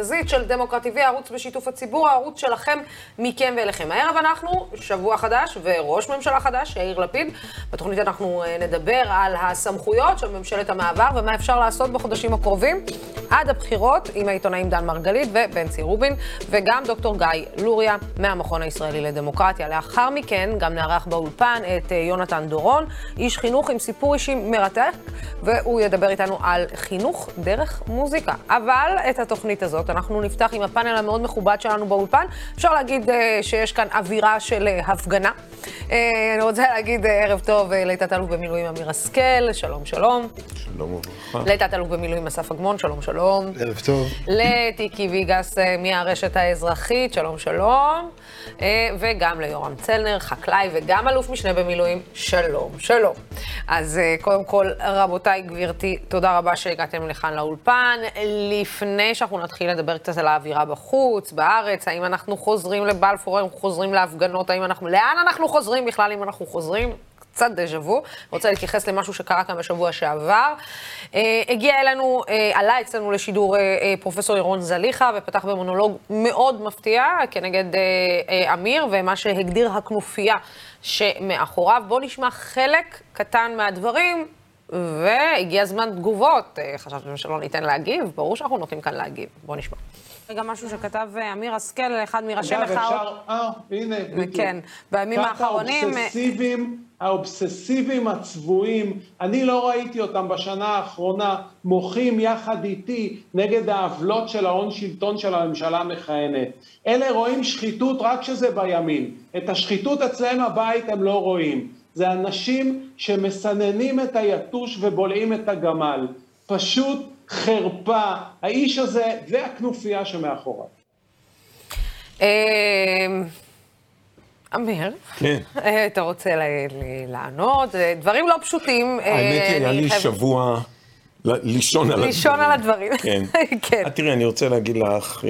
המרכזית של דמוקרט TV, הערוץ בשיתוף הציבור, הערוץ שלכם, מכם ואליכם. הערב אנחנו, שבוע חדש וראש ממשלה חדש, יאיר לפיד. בתוכנית אנחנו אה, נדבר על הסמכויות של ממשלת המעבר ומה אפשר לעשות בחודשים הקרובים עד הבחירות עם העיתונאים דן מרגלית ובנצי רובין, וגם דוקטור גיא לוריה מהמכון הישראלי לדמוקרטיה. לאחר מכן גם נארח באולפן את אה, יונתן דורון, איש חינוך עם סיפור אישי מרתק, והוא ידבר איתנו על חינוך דרך מוזיקה. אבל את התוכנית הזאת אנחנו נפתח עם הפאנל המאוד מכובד שלנו באולפן. אפשר להגיד uh, שיש כאן אווירה של uh, הפגנה. אני רוצה להגיד ערב טוב לתת-אלוף במילואים אמיר השכל, שלום שלום. שלום וברכה. לתת-אלוף במילואים אסף אגמון, שלום שלום. ערב טוב. לטיקי ויגס uh, מהרשת האזרחית, שלום שלום. Uh, וגם ליורם צלנר, חקלאי וגם אלוף משנה במילואים, שלום שלום. אז uh, קודם כל, רבותיי, גברתי, תודה רבה שהגעתם לכאן לאולפן. לפני שאנחנו נתחיל לדבר קצת על האווירה בחוץ, בארץ, האם אנחנו חוזרים לבלפור, האם אנחנו חוזרים להפגנות, האם אנחנו... לאן אנחנו חוזרים בכלל, אם אנחנו חוזרים? קצת דז'ה וו. רוצה להתייחס למשהו שקרה כאן בשבוע שעבר. אה, הגיע אלינו, אה, עלה אצלנו לשידור אה, פרופסור ירון זליכה, ופתח במונולוג מאוד מפתיע כנגד אמיר, ומה שהגדיר הכנופיה שמאחוריו. בואו נשמע חלק קטן מהדברים, והגיע זמן תגובות. חשבתם שלא ניתן להגיב? ברור שאנחנו נותנים כאן להגיב. בואו נשמע. רגע, משהו שכתב אמיר השכל, אחד מראשי אגב, מחאות. אפשר, אה, הנה, בדיוק. כן, בימים האחרונים... ככה האובססיביים, האובססיביים הצבועים, אני לא ראיתי אותם בשנה האחרונה מוחים יחד איתי נגד העוולות של ההון שלטון של הממשלה המכהנת. אלה רואים שחיתות רק כשזה בימין. את השחיתות אצלם הבית הם לא רואים. זה אנשים שמסננים את היתוש ובולעים את הגמל. פשוט חרפה. האיש הזה והכנופיה שמאחוריו. אמ, אמיר, כן. אה, אתה רוצה לענות? אה, דברים לא פשוטים. אה, האמת היא, היה לי שבוע לישון על הדברים. לישון על הדברים. כן. כן. תראי, אני רוצה להגיד לך,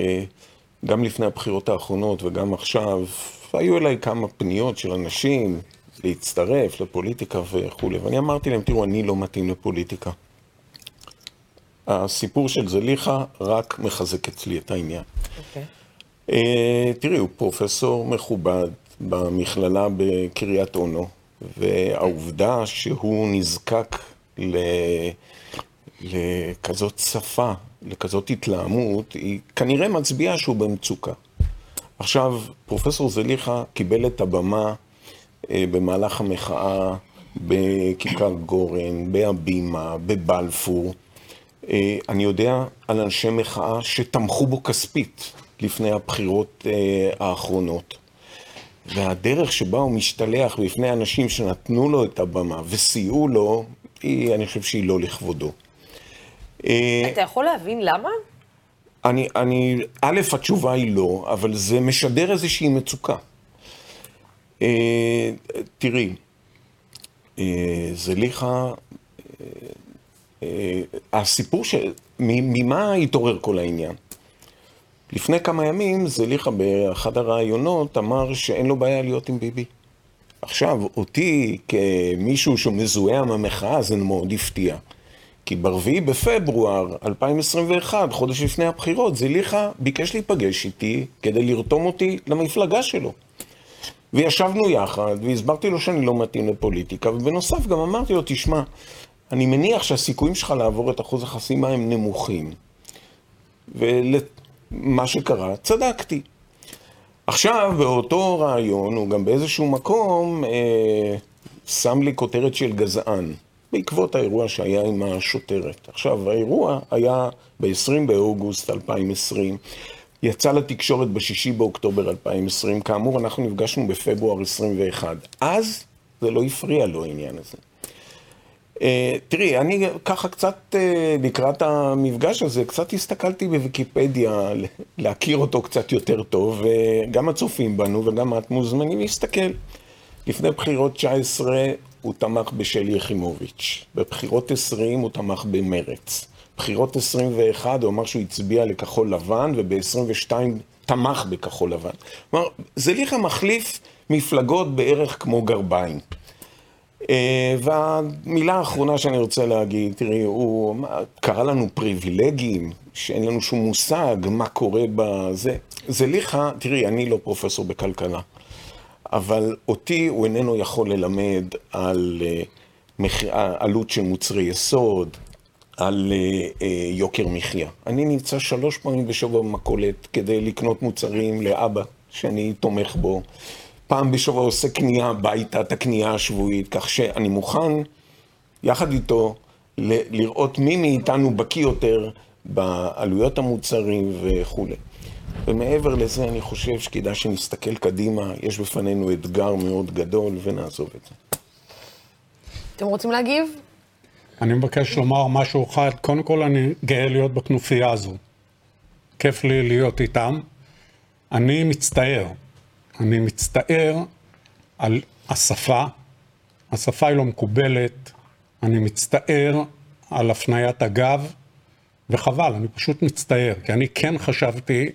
גם לפני הבחירות האחרונות וגם עכשיו, היו אליי כמה פניות של אנשים להצטרף לפוליטיקה וכולי, ואני אמרתי להם, תראו, אני לא מתאים לפוליטיקה. הסיפור של זליכה רק מחזק אצלי את העניין. אוקיי. אה, תראי, הוא פרופסור מכובד במכללה בקריית אונו, והעובדה שהוא נזקק ל... לכזאת שפה, לכזאת התלהמות, היא כנראה מצביעה שהוא במצוקה. עכשיו, פרופסור זליכה קיבל את הבמה אה, במהלך המחאה בכיכר גורן, בהבימה, בבלפור. אה, אני יודע על אנשי מחאה שתמכו בו כספית לפני הבחירות אה, האחרונות. והדרך שבה הוא משתלח בפני אנשים שנתנו לו את הבמה וסייעו לו, היא, אני חושב שהיא לא לכבודו. אה, אתה יכול להבין למה? אני, אני, א', התשובה היא לא, אבל זה משדר איזושהי מצוקה. אה, תראי, אה, זליכה, אה, הסיפור של, ממה התעורר כל העניין? לפני כמה ימים זליכה באחד הראיונות אמר שאין לו בעיה להיות עם ביבי. עכשיו, אותי כמישהו שמזוהה עם המחאה זה מאוד הפתיע. כי ברביעי בפברואר 2021, חודש לפני הבחירות, זליכה ביקש להיפגש איתי כדי לרתום אותי למפלגה שלו. וישבנו יחד, והסברתי לו שאני לא מתאים לפוליטיקה, ובנוסף גם אמרתי לו, תשמע, אני מניח שהסיכויים שלך לעבור את אחוז החסימה הם נמוכים. ולמה שקרה, צדקתי. עכשיו, באותו רעיון, הוא גם באיזשהו מקום אה, שם לי כותרת של גזען, בעקבות האירוע שהיה עם השוטרת. עכשיו, האירוע היה ב-20 באוגוסט 2020, יצא לתקשורת ב-6 באוקטובר 2020, כאמור, אנחנו נפגשנו בפברואר 21. אז זה לא הפריע לו העניין הזה. Uh, תראי, אני ככה קצת uh, לקראת המפגש הזה, קצת הסתכלתי בוויקיפדיה להכיר אותו קצת יותר טוב, וגם הצופים בנו וגם את מוזמנים להסתכל. לפני בחירות 19 הוא תמך בשלי יחימוביץ', בבחירות 20 הוא תמך במרץ. בחירות 21 הוא אמר שהוא הצביע לכחול לבן, וב-22 תמך בכחול לבן. כלומר, זליכה מחליף מפלגות בערך כמו גרביים. אה, והמילה האחרונה שאני רוצה להגיד, תראי, הוא קרא לנו פריבילגים, שאין לנו שום מושג מה קורה בזה. זה ליכה, תראי, אני לא פרופסור בכלכלה, אבל אותי הוא איננו יכול ללמד על אה. עלות של מוצרי יסוד, על uh, יוקר מחיה. אני נמצא שלוש פעמים בשבוע במכולת כדי לקנות מוצרים לאבא, שאני תומך בו. פעם בשבוע עושה קנייה הביתה, את הקנייה השבועית, כך שאני מוכן, יחד איתו, ל- לראות מי מאיתנו בקיא יותר בעלויות המוצרים וכולי. ומעבר לזה, אני חושב שכדאי שנסתכל קדימה, יש בפנינו אתגר מאוד גדול, ונעזוב את זה. אתם רוצים להגיב? אני מבקש לומר משהו אחד. קודם כל, אני גאה להיות בכנופיה הזו. כיף לי להיות איתם. אני מצטער. אני מצטער על השפה. השפה היא לא מקובלת. אני מצטער על הפניית הגב, וחבל, אני פשוט מצטער, כי אני כן חשבתי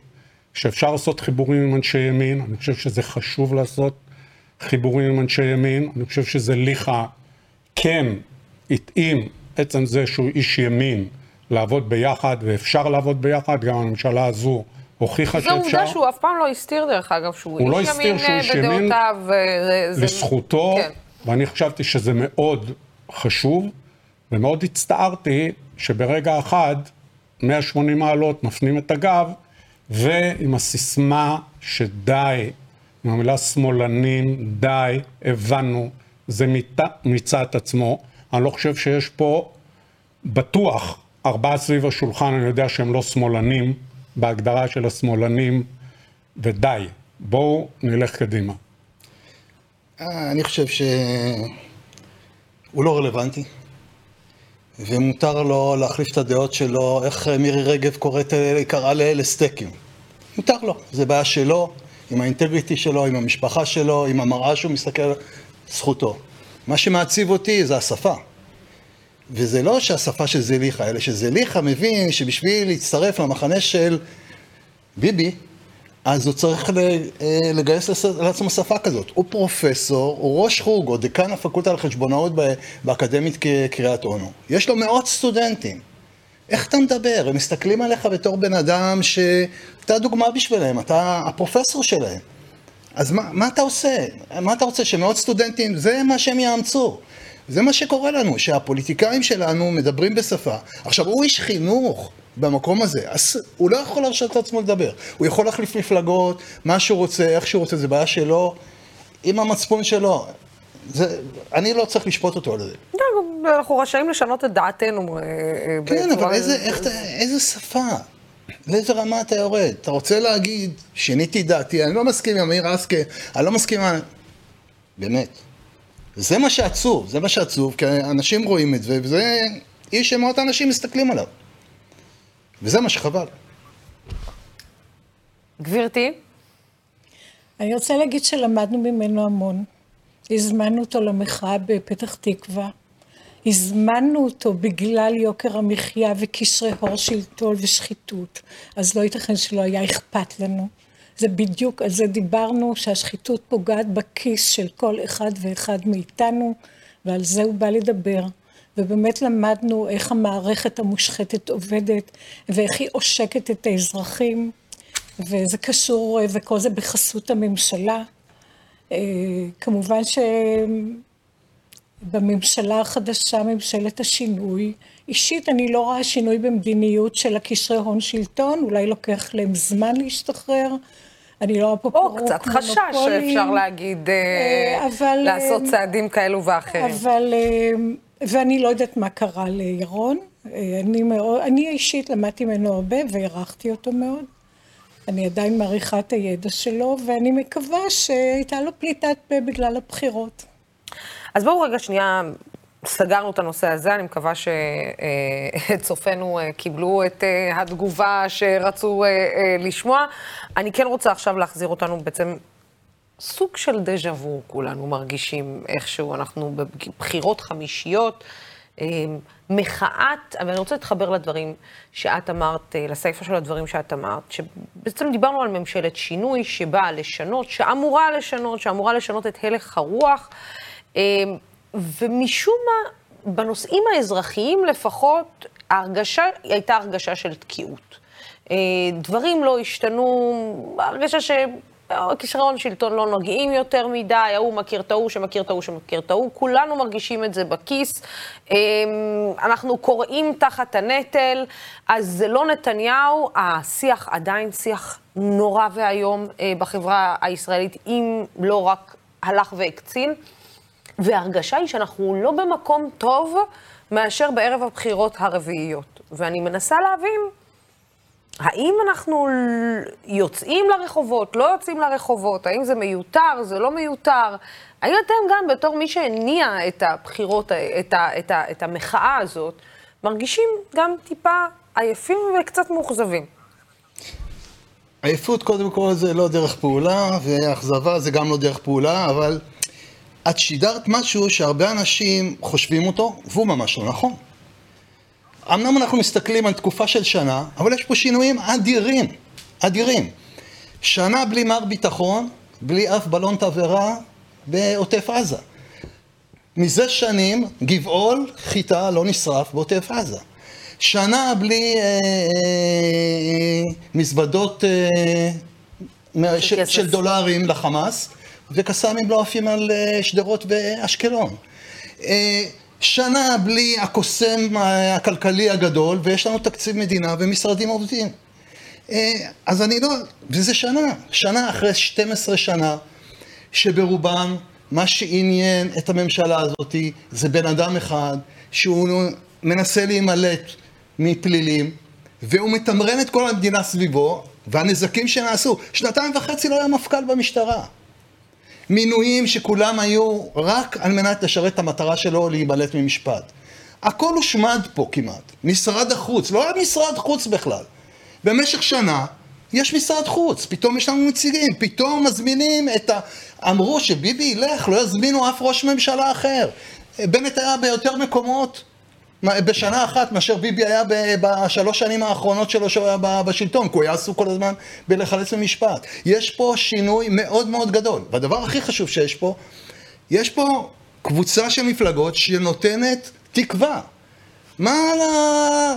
שאפשר לעשות חיבורים עם אנשי ימין, אני חושב שזה חשוב לעשות חיבורים עם אנשי ימין, אני חושב שזה ליכה כן התאים עצם זה שהוא איש ימין לעבוד ביחד, ואפשר לעבוד ביחד, גם הממשלה הזו הוכיחה שאפשר. זו עובדה שהוא אף פעם לא הסתיר, דרך אגב, שהוא הוא לא איש ימין שהוא אה, ימין בדעותיו. אה, זה- לזכותו, כן. ואני חשבתי שזה מאוד חשוב, ומאוד הצטערתי שברגע אחד, 180 מעלות, מפנים את הגב, ועם הסיסמה שדי, עם המילה שמאלנים, די, הבנו, זה מיצה את עצמו. אני לא חושב שיש פה, בטוח, ארבעה סביב השולחן, אני יודע שהם לא שמאלנים, בהגדרה של השמאלנים, ודי, בואו נלך קדימה. אה, אני חושב שהוא לא רלוונטי, ומותר לו להחליף את הדעות שלו, איך מירי רגב קוראת, קראה לאלה סטייקים. מותר לו, זה בעיה שלו, עם האינטגריטי שלו, עם המשפחה שלו, עם המראה שהוא מסתכל, זכותו. מה שמעציב אותי זה השפה. וזה לא שהשפה של זליכה, אלא שזליכה מבין שבשביל להצטרף למחנה של ביבי, אז הוא צריך אה, לגייס לעצמו שפה כזאת. הוא פרופסור, הוא ראש חוג, או דיקן הפקולטה לחשבונאות באקדמית קריית אונו. יש לו מאות סטודנטים. איך אתה מדבר? הם מסתכלים עליך בתור בן אדם שאתה דוגמה בשבילם, אתה הפרופסור שלהם. אז מה, מה אתה עושה? מה אתה רוצה? שמאות סטודנטים, זה מה שהם יאמצו. זה מה שקורה לנו, שהפוליטיקאים שלנו מדברים בשפה. עכשיו, הוא איש חינוך במקום הזה, אז הוא לא יכול להרשות לעצמו לדבר. הוא יכול להחליף מפלגות, מה שהוא רוצה, איך שהוא רוצה, זה בעיה שלו, עם המצפון שלו. זה, אני לא צריך לשפוט אותו על זה. לא, אנחנו רשאים לשנות את דעתנו. אה, אה, כן, אבל איזה, איך, איזה שפה? לאיזה רמה אתה יורד? אתה רוצה להגיד, שיניתי את דעתי, אני לא מסכים עם אמיר אסקה, אני לא מסכים עם... באמת. זה מה שעצוב, זה מה שעצוב, כי אנשים רואים את זה, וזה איש שמאות אנשים מסתכלים עליו. וזה מה שחבל. גברתי? אני רוצה להגיד שלמדנו ממנו המון. הזמנו אותו למחאה בפתח תקווה. הזמנו אותו בגלל יוקר המחיה וקשרי הור שלטון ושחיתות. אז לא ייתכן שלא היה אכפת לנו. זה בדיוק, על זה דיברנו, שהשחיתות פוגעת בכיס של כל אחד ואחד מאיתנו, ועל זה הוא בא לדבר. ובאמת למדנו איך המערכת המושחתת עובדת, ואיך היא עושקת את האזרחים, וזה קשור, וכל זה בחסות הממשלה. אה, כמובן שבממשלה החדשה, ממשלת השינוי, אישית אני לא רואה שינוי במדיניות של הקשרי הון שלטון, אולי לוקח להם זמן להשתחרר. אני לא פה או קצת חשש. שאפשר להגיד, אה, אה, אבל, לעשות אה, צעדים כאלו ואחרים. אבל, ואני לא יודעת מה קרה לירון. אני, מאוד, אני אישית למדתי ממנו הרבה והערכתי אותו מאוד. אני עדיין מעריכה את הידע שלו, ואני מקווה שהייתה לו פליטת פה בגלל הבחירות. אז בואו רגע שנייה, סגרנו את הנושא הזה, אני מקווה שצופינו קיבלו את אה, התגובה שרצו אה, אה, לשמוע. אני כן רוצה עכשיו להחזיר אותנו בעצם סוג של דז'ה וו, כולנו מרגישים איכשהו, אנחנו בבחירות חמישיות. אה, מחאת, אבל אני רוצה להתחבר לדברים שאת אמרת, אה, לסיפה של הדברים שאת אמרת, שבעצם דיברנו על ממשלת שינוי שבאה לשנות, שאמורה לשנות, שאמורה לשנות את הלך הרוח. אה, ומשום מה, בנושאים האזרחיים לפחות, ההרגשה הייתה הרגשה של תקיעות. אה, דברים לא השתנו, הרגשה ש... כישרון שלטון לא נוגעים יותר מדי, ההוא מכיר את ההוא שמכיר את ההוא שמכיר את ההוא, כולנו מרגישים את זה בכיס. אמ, אנחנו קוראים תחת הנטל, אז זה לא נתניהו, השיח עדיין שיח נורא ואיום אה, בחברה הישראלית, אם לא רק הלך והקצין. וההרגשה היא שאנחנו לא במקום טוב מאשר בערב הבחירות הרביעיות. ואני מנסה להבין האם אנחנו יוצאים לרחובות, לא יוצאים לרחובות? האם זה מיותר, זה לא מיותר? האם אתם גם, בתור מי שהניע את הבחירות, את, ה, את, ה, את המחאה הזאת, מרגישים גם טיפה עייפים וקצת מאוכזבים? עייפות, קודם כל, זה לא דרך פעולה, ואכזבה זה גם לא דרך פעולה, אבל את שידרת משהו שהרבה אנשים חושבים אותו, והוא ממש לא נכון. אמנם אנחנו מסתכלים על תקופה של שנה, אבל יש פה שינויים אדירים, אדירים. שנה בלי מר ביטחון, בלי אף בלון תבערה בעוטף עזה. מזה שנים גבעול, חיטה, לא נשרף בעוטף עזה. שנה בלי אה, אה, מזוודות אה, של, של דולרים לחמאס, וקסאמים לא עפים על אה, שדרות ואשקלון. אה, שנה בלי הקוסם הכלכלי הגדול, ויש לנו תקציב מדינה ומשרדים עובדים. אה, אז אני לא, וזה שנה, שנה אחרי 12 שנה, שברובם מה שעניין את הממשלה הזאת זה בן אדם אחד שהוא מנסה להימלט מפלילים, והוא מתמרן את כל המדינה סביבו, והנזקים שנעשו. שנתיים וחצי לא היה מפכ"ל במשטרה. מינויים שכולם היו רק על מנת לשרת את המטרה שלו להימלט ממשפט. הכל הושמד פה כמעט. משרד החוץ, לא היה משרד חוץ בכלל. במשך שנה יש משרד חוץ, פתאום יש לנו נציגים, פתאום מזמינים את ה... אמרו שביבי ילך, לא יזמינו אף ראש ממשלה אחר. בנט היה ביותר מקומות בשנה אחת מאשר ביבי היה בשלוש שנים האחרונות שלו שהוא היה בשלטון, כי הוא היה עסוק כל הזמן בלחלץ ממשפט. יש פה שינוי מאוד מאוד גדול. והדבר הכי חשוב שיש פה, יש פה קבוצה של מפלגות שנותנת תקווה. מה,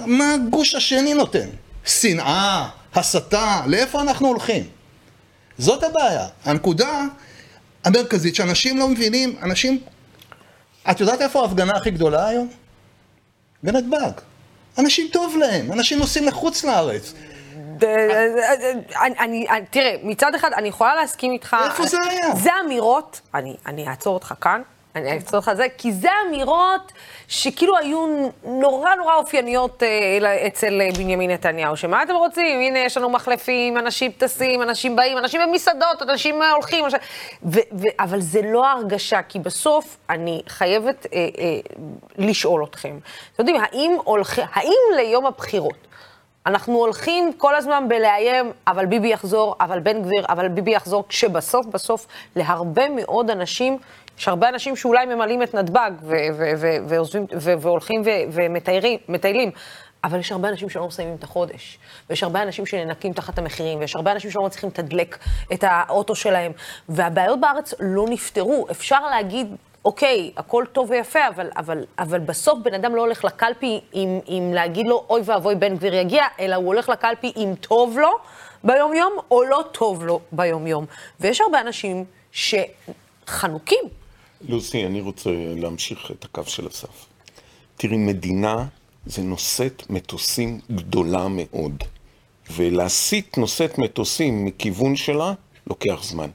מה הגוש השני נותן? שנאה, הסתה, לאיפה אנחנו הולכים? זאת הבעיה. הנקודה המרכזית שאנשים לא מבינים, אנשים... את יודעת איפה ההפגנה הכי גדולה היום? בנתב"ג. אנשים טוב להם, אנשים נוסעים לחוץ לארץ. אני, תראה, מצד אחד אני יכולה להסכים איתך. איפה זה היה? זה אמירות, אני אעצור אותך כאן. אני על זה, כי זה אמירות שכאילו היו נורא נורא אופייניות אה, אצל אה, בנימין נתניהו, שמה אתם רוצים? הנה, יש לנו מחלפים, אנשים טסים, אנשים באים, אנשים במסעדות, אנשים אה, הולכים, אנשים... אבל זה לא ההרגשה, כי בסוף אני חייבת אה, אה, לשאול אתכם. אתם יודעים, האם, הולכ... האם ליום הבחירות אנחנו הולכים כל הזמן בלאיים, אבל ביבי יחזור, אבל בן גביר, אבל ביבי יחזור, כשבסוף בסוף להרבה מאוד אנשים יש הרבה אנשים שאולי ממלאים את נתב"ג והולכים ומטיילים, אבל יש הרבה אנשים שלא מסיימים את החודש, ויש הרבה אנשים שנאנקים תחת המחירים, ויש הרבה אנשים שלא מצליחים לתדלק את האוטו שלהם, והבעיות בארץ לא נפתרו. אפשר להגיד, אוקיי, הכל טוב ויפה, אבל, אבל, אבל בסוף בן אדם לא הולך לקלפי עם, עם להגיד לו, אוי ואבוי, בן גביר יגיע, אלא הוא הולך לקלפי אם טוב לו ביום-יום, או לא טוב לו ביום-יום. ויש הרבה אנשים שחנוקים לוסי, אני רוצה להמשיך את הקו של אסף. תראי, מדינה זה נושאת מטוסים גדולה מאוד, ולהסיט נושאת מטוסים מכיוון שלה לוקח זמן.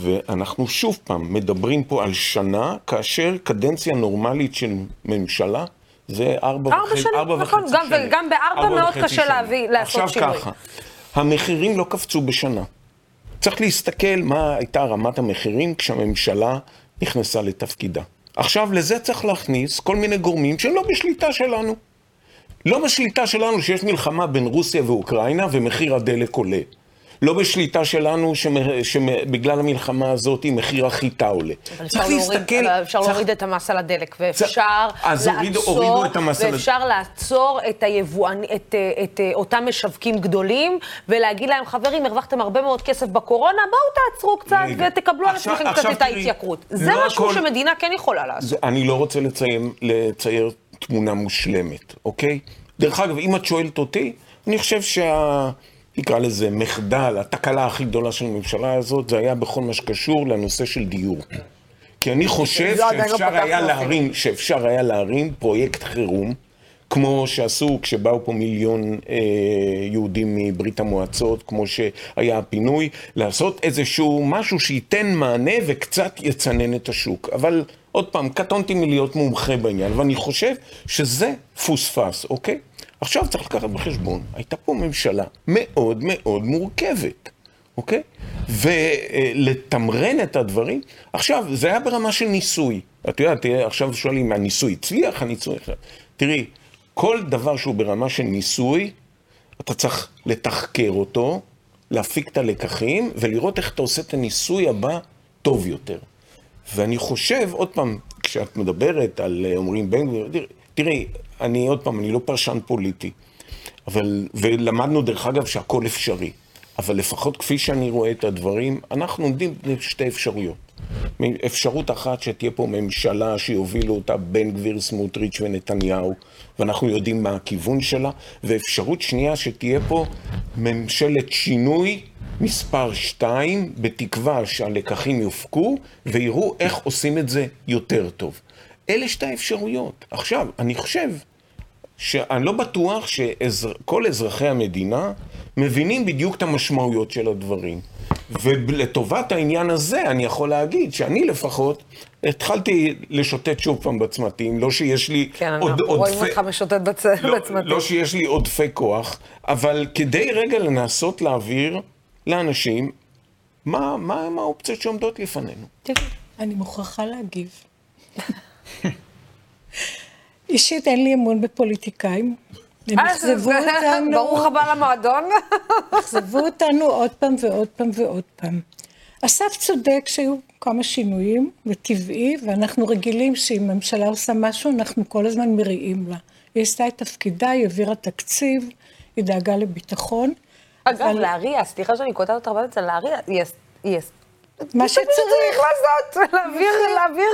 ואנחנו שוב פעם מדברים פה על שנה, כאשר קדנציה נורמלית של ממשלה זה ארבע, ארבע וחצי, שנים, ארבע נכון, וחצי גם, שנים. גם בארבע מאוד קשה. להביא, לעשות שינוי. עכשיו ככה, המחירים לא קפצו בשנה. צריך להסתכל מה הייתה רמת המחירים כשהממשלה נכנסה לתפקידה. עכשיו, לזה צריך להכניס כל מיני גורמים שהם לא בשליטה שלנו. לא בשליטה שלנו שיש מלחמה בין רוסיה ואוקראינה ומחיר הדלק עולה. לא בשליטה שלנו שבגלל המלחמה הזאת מחיר החיטה עולה. אבל אפשר, להוריד, אבל אפשר צריך... להוריד את המס על הדלק, ואפשר אז לעצור, את המס ואפשר על... לעצור את, היבואנ... את, את, את אותם משווקים גדולים, ולהגיד להם, חברים, הרווחתם הרבה מאוד כסף בקורונה, בואו תעצרו קצת רגע. ותקבלו על עצמכם קצת את ההתייקרות. זה לא משהו הכל... שמדינה כן יכולה לעשות. זה, אני לא רוצה לצייר, לצייר תמונה מושלמת, אוקיי? דרך אגב, אם את שואלת אותי, אני חושב שה... נקרא לזה מחדל, התקלה הכי גדולה של הממשלה הזאת, זה היה בכל מה שקשור לנושא של דיור. כי אני חושב לא, שאפשר היה להרים, שאפשר היה להרים פרויקט חירום, כמו שעשו כשבאו פה מיליון אה, יהודים מברית המועצות, כמו שהיה הפינוי, לעשות איזשהו משהו שייתן מענה וקצת יצנן את השוק. אבל עוד פעם, קטונתי מלהיות מומחה בעניין, ואני חושב שזה פוספס, אוקיי? עכשיו צריך לקחת בחשבון, הייתה פה ממשלה מאוד מאוד מורכבת, אוקיי? ולתמרן את הדברים. עכשיו, זה היה ברמה של ניסוי. את יודעת, עכשיו שואלים, הניסוי הצליח? הניסוי... תראי, כל דבר שהוא ברמה של ניסוי, אתה צריך לתחקר אותו, להפיק את הלקחים, ולראות איך אתה עושה את הניסוי הבא טוב יותר. ואני חושב, עוד פעם, כשאת מדברת על אה, אומרים בן גביר, תראי, אני עוד פעם, אני לא פרשן פוליטי, אבל, ולמדנו דרך אגב שהכל אפשרי, אבל לפחות כפי שאני רואה את הדברים, אנחנו עומדים בשתי אפשרויות. אפשרות אחת שתהיה פה ממשלה שיובילו אותה בן גביר, סמוטריץ' ונתניהו, ואנחנו יודעים מה הכיוון שלה, ואפשרות שנייה שתהיה פה ממשלת שינוי מספר שתיים, בתקווה שהלקחים יופקו ויראו איך עושים את זה יותר טוב. אלה שתי האפשרויות. עכשיו, אני חושב שאני לא בטוח שכל אזרחי המדינה מבינים בדיוק את המשמעויות של הדברים. ולטובת העניין הזה, אני יכול להגיד שאני לפחות התחלתי לשוטט שוב פעם בצמתים, לא שיש לי כן, עוד עודפי... כן, אנחנו רואים אותך משוטט בצ... לא, בצמתים. לא שיש לי עודפי כוח, אבל כדי רגע לנסות להעביר לאנשים מה, מה, מה האופציות שעומדות לפנינו. אני מוכרחה להגיב. אישית אין לי אמון בפוליטיקאים. הם אה, אכזבו אותנו. ברוך הבא למועדון. אכזבו אותנו עוד פעם ועוד פעם ועוד פעם. אסף צודק שהיו כמה שינויים, וטבעי, ואנחנו רגילים שאם ממשלה עושה משהו, אנחנו כל הזמן מריעים לה. היא עשתה את תפקידה, היא העבירה תקציב, היא דאגה לביטחון. אגב, אבל... להריע, סליחה שאני קוטעת אותך באמצע, להריע, היא מה שצריך לעשות, להעביר, להעביר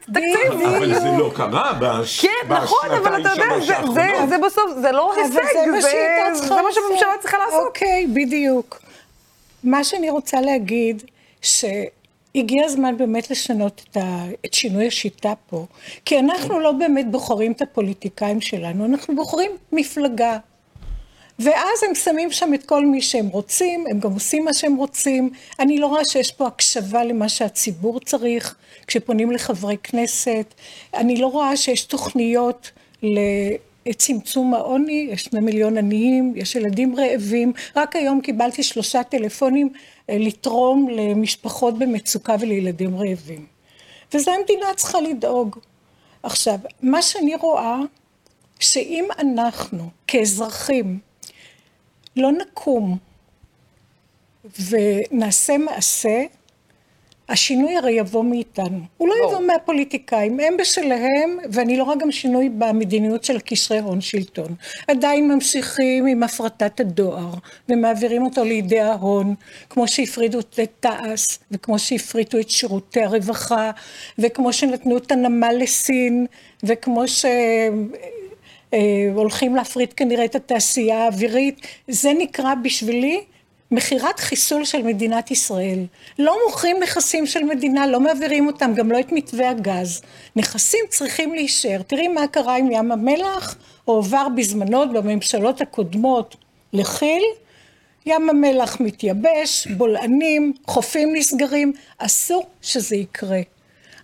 תקציב. אבל זה לא קרה בשנתיים כן, נכון, אבל אתה יודע, זה בסוף, זה לא הישג, זה מה שהממשלה צריכה לעשות. אוקיי, בדיוק. מה שאני רוצה להגיד, שהגיע הזמן באמת לשנות את, ה, את שינוי השיטה פה, כי אנחנו לא באמת בוחרים את הפוליטיקאים שלנו, אנחנו בוחרים מפלגה. ואז הם שמים שם את כל מי שהם רוצים, הם גם עושים מה שהם רוצים. אני לא רואה שיש פה הקשבה למה שהציבור צריך, כשפונים לחברי כנסת. אני לא רואה שיש תוכניות לצמצום העוני, יש שני מיליון עניים, יש ילדים רעבים. רק היום קיבלתי שלושה טלפונים אה, לתרום למשפחות במצוקה ולילדים רעבים. וזה המדינה צריכה לדאוג. עכשיו, מה שאני רואה, שאם אנחנו כאזרחים לא נקום ונעשה מעשה, השינוי הרי יבוא מאיתנו. הוא לא יבוא מהפוליטיקאים, הם בשלהם, ואני לא רואה גם שינוי במדיניות של קשרי הון שלטון. עדיין ממשיכים עם הפרטת הדואר, ומעבירים אותו לידי ההון, כמו שהפרידו את תע"ש, וכמו שהפריטו את שירותי הרווחה, וכמו שנתנו את הנמל לסין, וכמו ש... אה, הולכים להפריט כנראה את התעשייה האווירית, זה נקרא בשבילי מכירת חיסול של מדינת ישראל. לא מוכרים נכסים של מדינה, לא מעבירים אותם, גם לא את מתווה הגז. נכסים צריכים להישאר. תראי מה קרה עם ים המלח, הועבר בזמנו בממשלות הקודמות לכי"ל, ים המלח מתייבש, בולענים, חופים נסגרים, אסור שזה יקרה.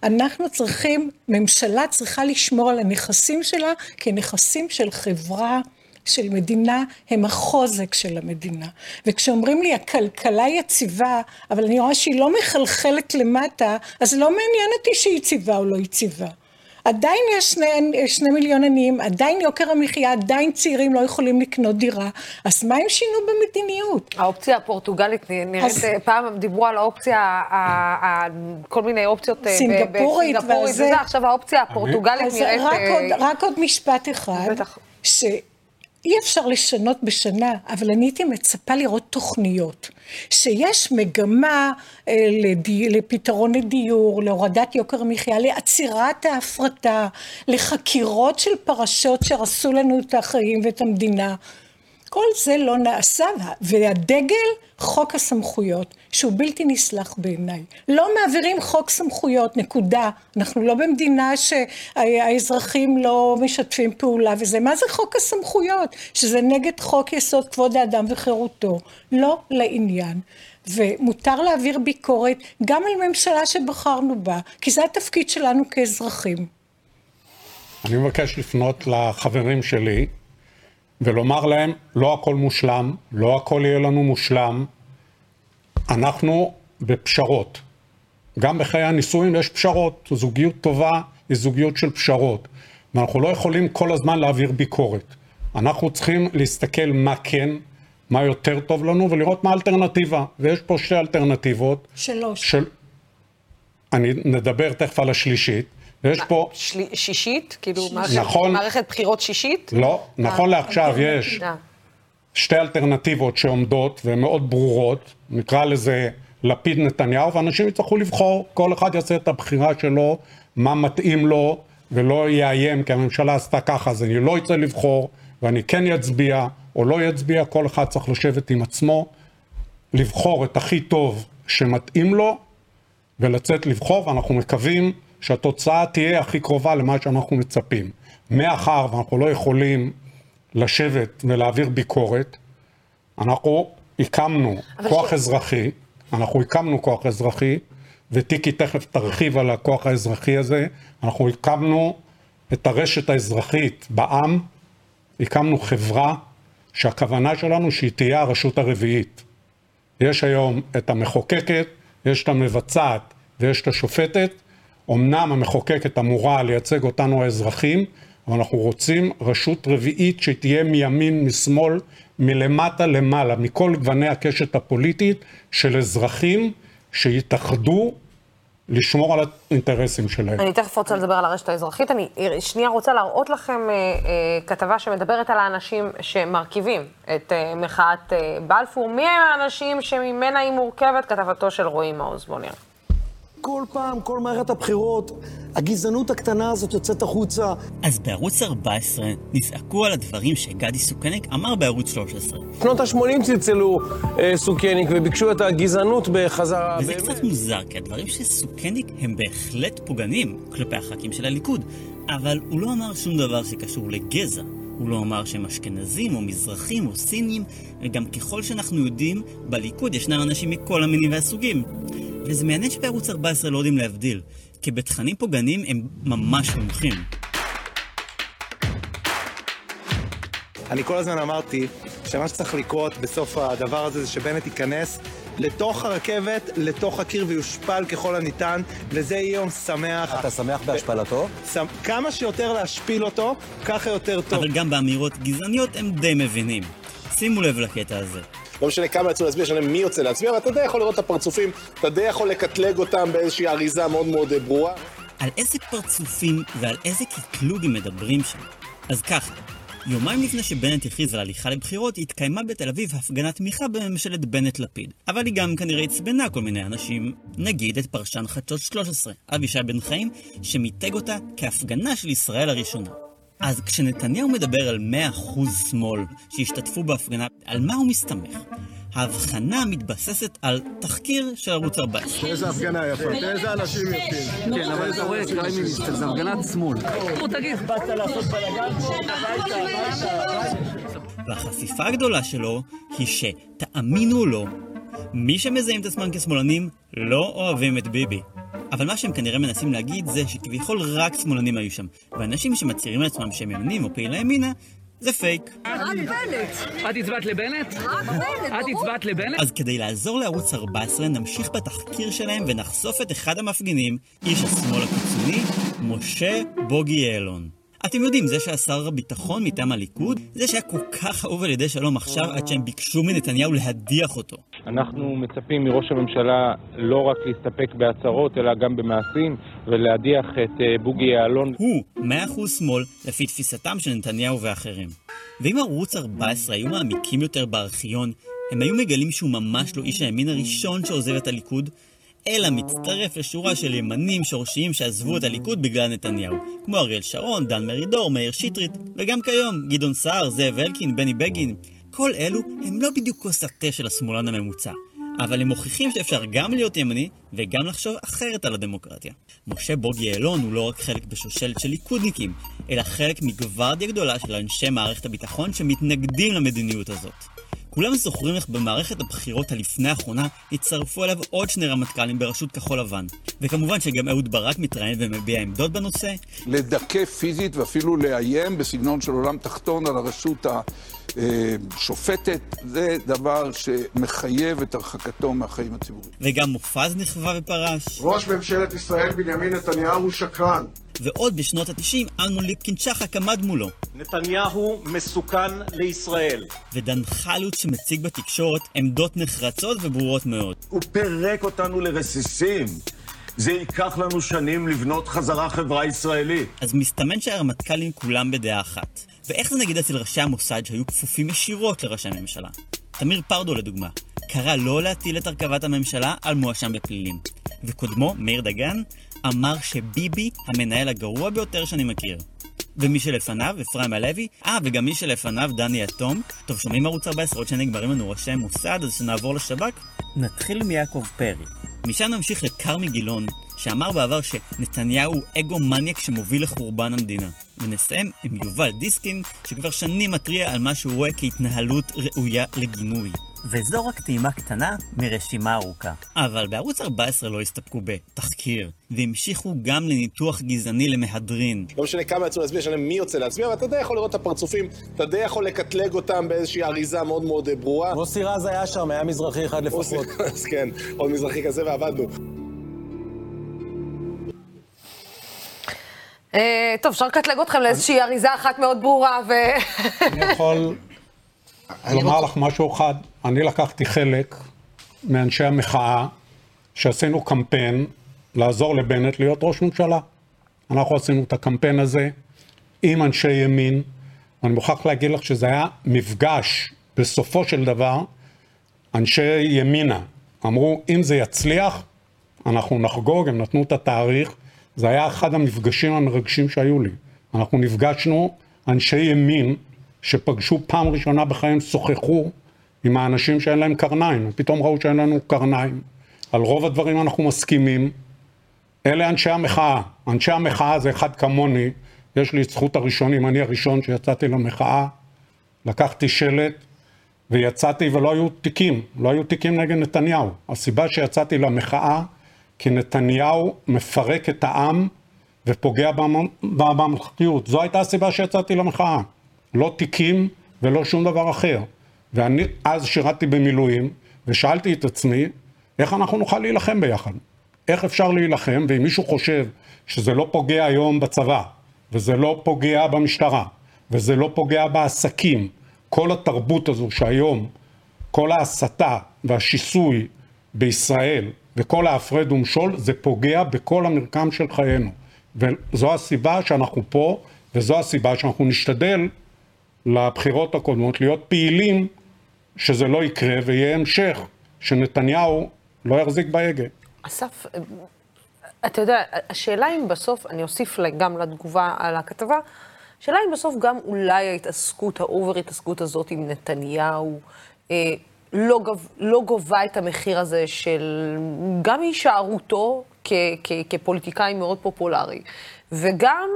אנחנו צריכים, ממשלה צריכה לשמור על הנכסים שלה כנכסים של חברה, של מדינה, הם החוזק של המדינה. וכשאומרים לי, הכלכלה יציבה, אבל אני רואה שהיא לא מחלחלת למטה, אז לא מעניין אותי שהיא יציבה או לא יציבה. עדיין יש שני, שני מיליון עניים, עדיין יוקר המחיה, עדיין צעירים לא יכולים לקנות דירה, אז מה הם שינו במדיניות? האופציה הפורטוגלית נראית, אז... פעם דיברו על האופציה, כל מיני אופציות סינגפורית, בסינגפורית וזה, עכשיו האופציה הפורטוגלית נראית... רק, עוד, רק עוד משפט אחד, בטח. ש... אי אפשר לשנות בשנה, אבל אני הייתי מצפה לראות תוכניות, שיש מגמה אה, לדי, לפתרון לדיור, להורדת יוקר המחיה, לעצירת ההפרטה, לחקירות של פרשות שהרסו לנו את החיים ואת המדינה. כל זה לא נעשה, והדגל, חוק הסמכויות, שהוא בלתי נסלח בעיניי. לא מעבירים חוק סמכויות, נקודה. אנחנו לא במדינה שהאזרחים לא משתפים פעולה וזה. מה זה חוק הסמכויות? שזה נגד חוק יסוד כבוד האדם וחירותו. לא לעניין. ומותר להעביר ביקורת גם על ממשלה שבחרנו בה, כי זה התפקיד שלנו כאזרחים. אני מבקש לפנות לחברים שלי, ולומר להם, לא הכל מושלם, לא הכל יהיה לנו מושלם, אנחנו בפשרות. גם בחיי הנישואים יש פשרות, זוגיות טובה היא זוגיות של פשרות. ואנחנו לא יכולים כל הזמן להעביר ביקורת. אנחנו צריכים להסתכל מה כן, מה יותר טוב לנו, ולראות מה האלטרנטיבה. ויש פה שתי אלטרנטיבות. שלוש. של... אני נדבר תכף על השלישית. ויש פה... של... שישית? כאילו נכון, מערכת בחירות שישית? לא, נכון אה, לעכשיו יש שתי אלטרנטיבות שעומדות והן מאוד ברורות, נקרא לזה לפיד נתניהו, ואנשים יצטרכו לבחור, כל אחד יעשה את הבחירה שלו, מה מתאים לו, ולא יאיים, כי הממשלה עשתה ככה, אז אני לא אצא לבחור, ואני כן אצביע או לא אצביע, כל אחד צריך לשבת עם עצמו, לבחור את הכי טוב שמתאים לו, ולצאת לבחור, ואנחנו מקווים שהתוצאה תהיה הכי קרובה למה שאנחנו מצפים. מאחר ואנחנו לא יכולים לשבת ולהעביר ביקורת, אנחנו הקמנו כוח ש... אזרחי, אנחנו הקמנו כוח אזרחי, וטיקי תכף תרחיב על הכוח האזרחי הזה, אנחנו הקמנו את הרשת האזרחית בעם, הקמנו חברה שהכוונה שלנו שהיא תהיה הרשות הרביעית. יש היום את המחוקקת, יש את המבצעת ויש את השופטת, אמנם המחוקקת אמורה לייצג אותנו האזרחים, אבל אנחנו רוצים רשות רביעית שתהיה מימין, משמאל, מלמטה למעלה, מכל גווני הקשת הפוליטית של אזרחים שיתאחדו לשמור על האינטרסים שלהם. אני תכף רוצה לדבר על הרשת האזרחית. אני שנייה רוצה להראות לכם אה, אה, כתבה שמדברת על האנשים שמרכיבים את אה, מחאת אה, בלפור. מי הם האנשים שממנה היא מורכבת? כתבתו של רועי מעוז. בואו נראה. כל פעם, כל מערכת הבחירות, הגזענות הקטנה הזאת יוצאת החוצה. אז בערוץ 14 נזעקו על הדברים שגדי סוכניק אמר בערוץ 13. שנות ה-80 צלצלו אה, סוכניק וביקשו את הגזענות בחזרה. וזה באמת. קצת מוזר, כי הדברים של סוכניק הם בהחלט פוגעניים כלפי הח"כים של הליכוד, אבל הוא לא אמר שום דבר שקשור לגזע. הוא לא אמר שהם אשכנזים או מזרחים או סינים, וגם ככל שאנחנו יודעים, בליכוד ישנם אנשים מכל המינים והסוגים. וזה מעניין שבערוץ 14 לא יודעים להבדיל, כי בתכנים פוגעניים הם ממש מומחים. אני כל הזמן אמרתי שמה שצריך לקרות בסוף הדבר הזה זה שבנט ייכנס לתוך הרכבת, לתוך הקיר ויושפל ככל הניתן, וזה יהיה יום שמח. אתה שמח בהשפלתו? כמה שיותר להשפיל אותו, ככה יותר טוב. אבל גם באמירות גזעניות הם די מבינים. שימו לב לקטע הזה. לא משנה כמה יצאו להצביע, משנה מי יוצא להצביע, ואתה די יכול לראות את הפרצופים, אתה די יכול לקטלג אותם באיזושהי אריזה מאוד מאוד אה, ברורה. על איזה פרצופים ועל איזה קטלוג הם מדברים שם? אז ככה, יומיים לפני שבנט הכריז על הליכה לבחירות, התקיימה בתל אביב הפגנת תמיכה בממשלת בנט-לפיד. אבל היא גם כנראה עצבנה כל מיני אנשים, נגיד את פרשן חדשות 13, אבישי בן חיים, שמיתג אותה כהפגנה של ישראל הראשונה. אז כשנתניהו מדבר על 100% שמאל שהשתתפו בהפגנה, על מה הוא מסתמך? ההבחנה מתבססת על תחקיר של ערוץ 14. תראה איזה הפגנה יפה, איזה אנשים יפים. כן, אבל אתה רואה קריים מיניסטר, זה הפגנת שמאל. תגיד, באת לעשות בלאגן? והחשיפה הגדולה שלו היא שתאמינו לו, מי שמזהים את עצמם כשמאלנים לא אוהבים את ביבי. אבל מה שהם כנראה מנסים להגיד זה שכביכול רק שמאלנים היו שם, ואנשים שמצהירים לעצמם שהם ימנים או פעילי ימינה, זה פייק. רק בנט. את הצבעת לבנט? רק בנט, את הצבעת לבנט? אז כדי לעזור לערוץ 14 נמשיך בתחקיר שלהם ונחשוף את אחד המפגינים, איש השמאל הקיצוני, משה בוגי יעלון. אתם יודעים, זה שהיה שר הביטחון מטעם הליכוד, זה שהיה כל כך אהוב על ידי שלום עכשיו עד שהם ביקשו מנתניהו להדיח אותו. אנחנו מצפים מראש הממשלה לא רק להסתפק בהצהרות, אלא גם במעשים, ולהדיח את uh, בוגי יעלון. הוא, מאה אחוז שמאל, לפי תפיסתם של נתניהו ואחרים. ואם ערוץ 14 היו מעמיקים יותר בארכיון, הם היו מגלים שהוא ממש לא איש הימין הראשון שעוזב את הליכוד, אלא מצטרף לשורה של ימנים שורשיים שעזבו את הליכוד בגלל נתניהו, כמו אריאל שרון, דן מרידור, מאיר שטרית, וגם כיום, גדעון סער, זאב אלקין, בני בגין. כל אלו הם לא בדיוק כוס התה של השמאלן הממוצע, אבל הם מוכיחים שאפשר גם להיות ימני וגם לחשוב אחרת על הדמוקרטיה. משה בוגי יעלון הוא לא רק חלק בשושלת של ליכודניקים, אלא חלק מגוורדיה גדולה של אנשי מערכת הביטחון שמתנגדים למדיניות הזאת. כולם זוכרים איך במערכת הבחירות הלפני האחרונה הצטרפו אליו עוד שני רמטכ"לים בראשות כחול לבן. וכמובן שגם אהוד ברק מתראיין ומביע עמדות בנושא. לדכא פיזית ואפילו לאיים בסגנון של עולם תחתון על הרשות השופטת, זה דבר שמחייב את הרחקתו מהחיים הציבוריים. וגם מופז נכווה ופרש. ראש ממשלת ישראל בנימין נתניהו הוא שקרן. ועוד בשנות ה-90 אלמון ליפקין שחק עמד מולו. נתניהו מסוכן לישראל. ודן חלוץ שמציג בתקשורת עמדות נחרצות וברורות מאוד. הוא פירק אותנו לרסיסים. זה ייקח לנו שנים לבנות חזרה חברה ישראלית. אז מסתמן שהרמטכ"לים כולם בדעה אחת. ואיך זה נגיד אצל ראשי המוסד שהיו כפופים ישירות לראשי הממשלה? תמיר פרדו לדוגמה, קרא לא להטיל את הרכבת הממשלה על מואשם בפלילים. וקודמו, מאיר דגן, אמר שביבי המנהל הגרוע ביותר שאני מכיר. ומי שלפניו, אפרים הלוי, אה, וגם מי שלפניו, דני יתום. טוב, שומעים ערוץ 14 עוד שנגמרים לנו ראשי מוסד, אז שנעבור לשב"כ? נתחיל מיעקב פרי. משם נמשיך לכרמי גילון, שאמר בעבר שנתניהו הוא אגו מניאק שמוביל לחורבן המדינה. ונסיים עם יובל דיסקין, שכבר שנים מתריע על מה שהוא רואה כהתנהלות ראויה לגינוי. וזו רק טעימה קטנה מרשימה ארוכה. אבל בערוץ 14 לא הסתפקו בתחקיר, והמשיכו גם לניתוח גזעני למהדרין. לא משנה כמה יצאו להצביע, משנה מי יוצא להצביע, ואתה די יכול לראות את הפרצופים, אתה די יכול לקטלג אותם באיזושהי אריזה מאוד מאוד ברורה. מוסי רז היה שם, היה מזרחי אחד לפחות. אז כן, עוד מזרחי כזה ועבדנו. טוב, אפשר לקטלג אתכם לאיזושהי אריזה אחת מאוד ברורה ו... אני יכול לומר לך משהו אחד. אני לקחתי חלק מאנשי המחאה שעשינו קמפיין לעזור לבנט להיות ראש ממשלה. אנחנו עשינו את הקמפיין הזה עם אנשי ימין, ואני מוכרח להגיד לך שזה היה מפגש, בסופו של דבר, אנשי ימינה אמרו, אם זה יצליח, אנחנו נחגוג, הם נתנו את התאריך. זה היה אחד המפגשים המרגשים שהיו לי. אנחנו נפגשנו, אנשי ימין, שפגשו פעם ראשונה בחיים, שוחחו עם האנשים שאין להם קרניים, פתאום ראו שאין לנו קרניים. על רוב הדברים אנחנו מסכימים. אלה אנשי המחאה. אנשי המחאה זה אחד כמוני, יש לי את זכות הראשונים, אני הראשון שיצאתי למחאה, לקחתי שלט ויצאתי ולא היו תיקים, לא היו תיקים נגד נתניהו. הסיבה שיצאתי למחאה, כי נתניהו מפרק את העם ופוגע בממלכתיות. זו הייתה הסיבה שיצאתי למחאה. לא תיקים ולא שום דבר אחר. ואני אז שירתתי במילואים, ושאלתי את עצמי, איך אנחנו נוכל להילחם ביחד? איך אפשר להילחם, ואם מישהו חושב שזה לא פוגע היום בצבא, וזה לא פוגע במשטרה, וזה לא פוגע בעסקים, כל התרבות הזו שהיום, כל ההסתה והשיסוי בישראל, וכל ההפרד ומשול, זה פוגע בכל המרקם של חיינו. וזו הסיבה שאנחנו פה, וזו הסיבה שאנחנו נשתדל לבחירות הקודמות להיות פעילים שזה לא יקרה ויהיה המשך, שנתניהו לא יחזיק בהגה. אסף, אתה יודע, השאלה אם בסוף, אני אוסיף גם לתגובה על הכתבה, השאלה אם בסוף גם אולי ההתעסקות, האובר התעסקות הזאת עם נתניהו, אה, לא, גב, לא גובה את המחיר הזה של גם הישארותו כ, כ, כפוליטיקאי מאוד פופולרי, וגם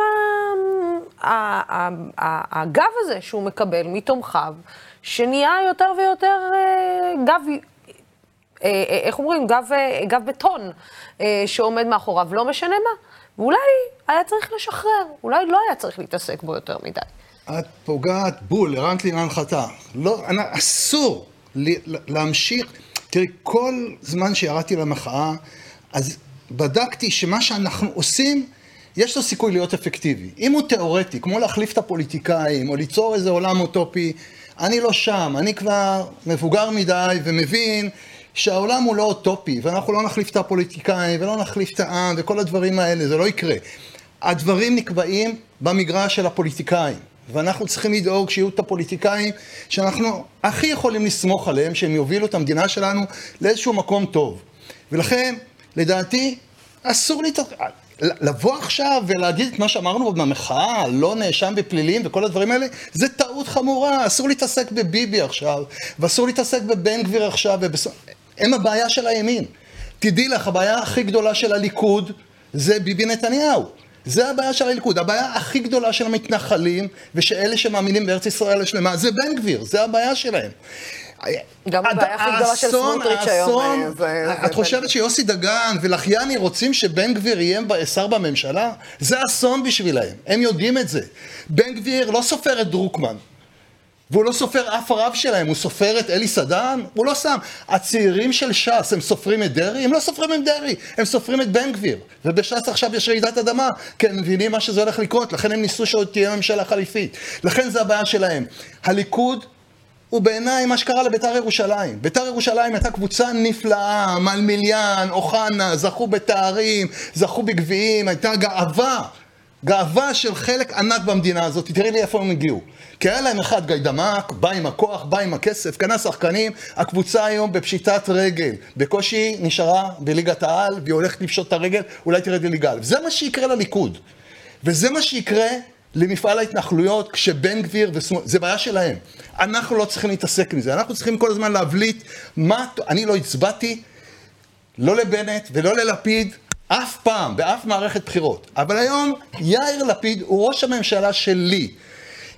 הגב הזה שהוא מקבל מתומכיו, שנהיה יותר ויותר גב, איך אומרים, גב, גב בטון שעומד מאחוריו, לא משנה מה. ואולי היה צריך לשחרר, אולי לא היה צריך להתעסק בו יותר מדי. את פוגעת בול, הרמת לי להנחתה. לא, אסור להמשיך. תראי, כל זמן שירדתי למחאה, אז בדקתי שמה שאנחנו עושים יש לו סיכוי להיות אפקטיבי. אם הוא תיאורטי, כמו להחליף את הפוליטיקאים, או ליצור איזה עולם אוטופי, אני לא שם, אני כבר מבוגר מדי ומבין שהעולם הוא לא אוטופי, ואנחנו לא נחליף את הפוליטיקאים, ולא נחליף את העם, וכל הדברים האלה, זה לא יקרה. הדברים נקבעים במגרש של הפוליטיקאים, ואנחנו צריכים לדאוג שיהיו את הפוליטיקאים שאנחנו הכי יכולים לסמוך עליהם, שהם יובילו את המדינה שלנו לאיזשהו מקום טוב. ולכן, לדעתי, אסור לי... לבוא עכשיו ולהגיד את מה שאמרנו במחאה, לא נאשם בפלילים וכל הדברים האלה, זה טעות חמורה, אסור להתעסק בביבי עכשיו, ואסור להתעסק בבן גביר עכשיו, ובס... הם הבעיה של הימין. תדעי לך, הבעיה הכי גדולה של הליכוד זה ביבי נתניהו. זה הבעיה של הליכוד. הבעיה הכי גדולה של המתנחלים ושאלה שמאמינים בארץ ישראל השלמה זה בן גביר, זה הבעיה שלהם. גם הבעיה הכי גדולה של סמוטריץ' היום. אה, את חושבת שיוסי דגן ולחייני רוצים שבן גביר יהיה שר בממשלה? זה אסון בשבילהם, הם יודעים את זה. בן גביר לא סופר את דרוקמן. והוא לא סופר אף רב שלהם, הוא סופר את אלי סדן? הוא לא שם. הצעירים של ש"ס, הם סופרים את דרעי? הם לא סופרים את דרעי, הם סופרים את בן גביר. ובש"ס עכשיו יש רעידת אדמה, כי הם מבינים מה שזה הולך לקרות, לכן הם ניסו שעוד תהיה ממשלה חליפית. לכן זה הבעיה שלהם. הליכוד הוא בעיניי מה שקרה לביתר ירושלים. ביתר ירושלים הייתה קבוצה נפלאה, מלמיליאן, אוחנה, זכו בתארים, זכו בגביעים, הייתה גאווה. גאווה של חלק ענק במדינה הזאת, תראי לי איפה הם הגיעו. כי היה להם אחד גיידמק, בא עם הכוח, בא עם הכסף, קנה שחקנים, הקבוצה היום בפשיטת רגל. בקושי נשארה בליגת העל, והיא הולכת לפשוט את הרגל, אולי תרד לליגה א'. זה מה שיקרה לליכוד. וזה מה שיקרה למפעל ההתנחלויות כשבן גביר ושמאל, זה בעיה שלהם. אנחנו לא צריכים להתעסק עם זה, אנחנו צריכים כל הזמן להבליט מה, אני לא הצבעתי, לא לבנט ולא ללפיד, אף פעם, באף מערכת בחירות. אבל היום יאיר לפיד הוא ראש הממשלה שלי,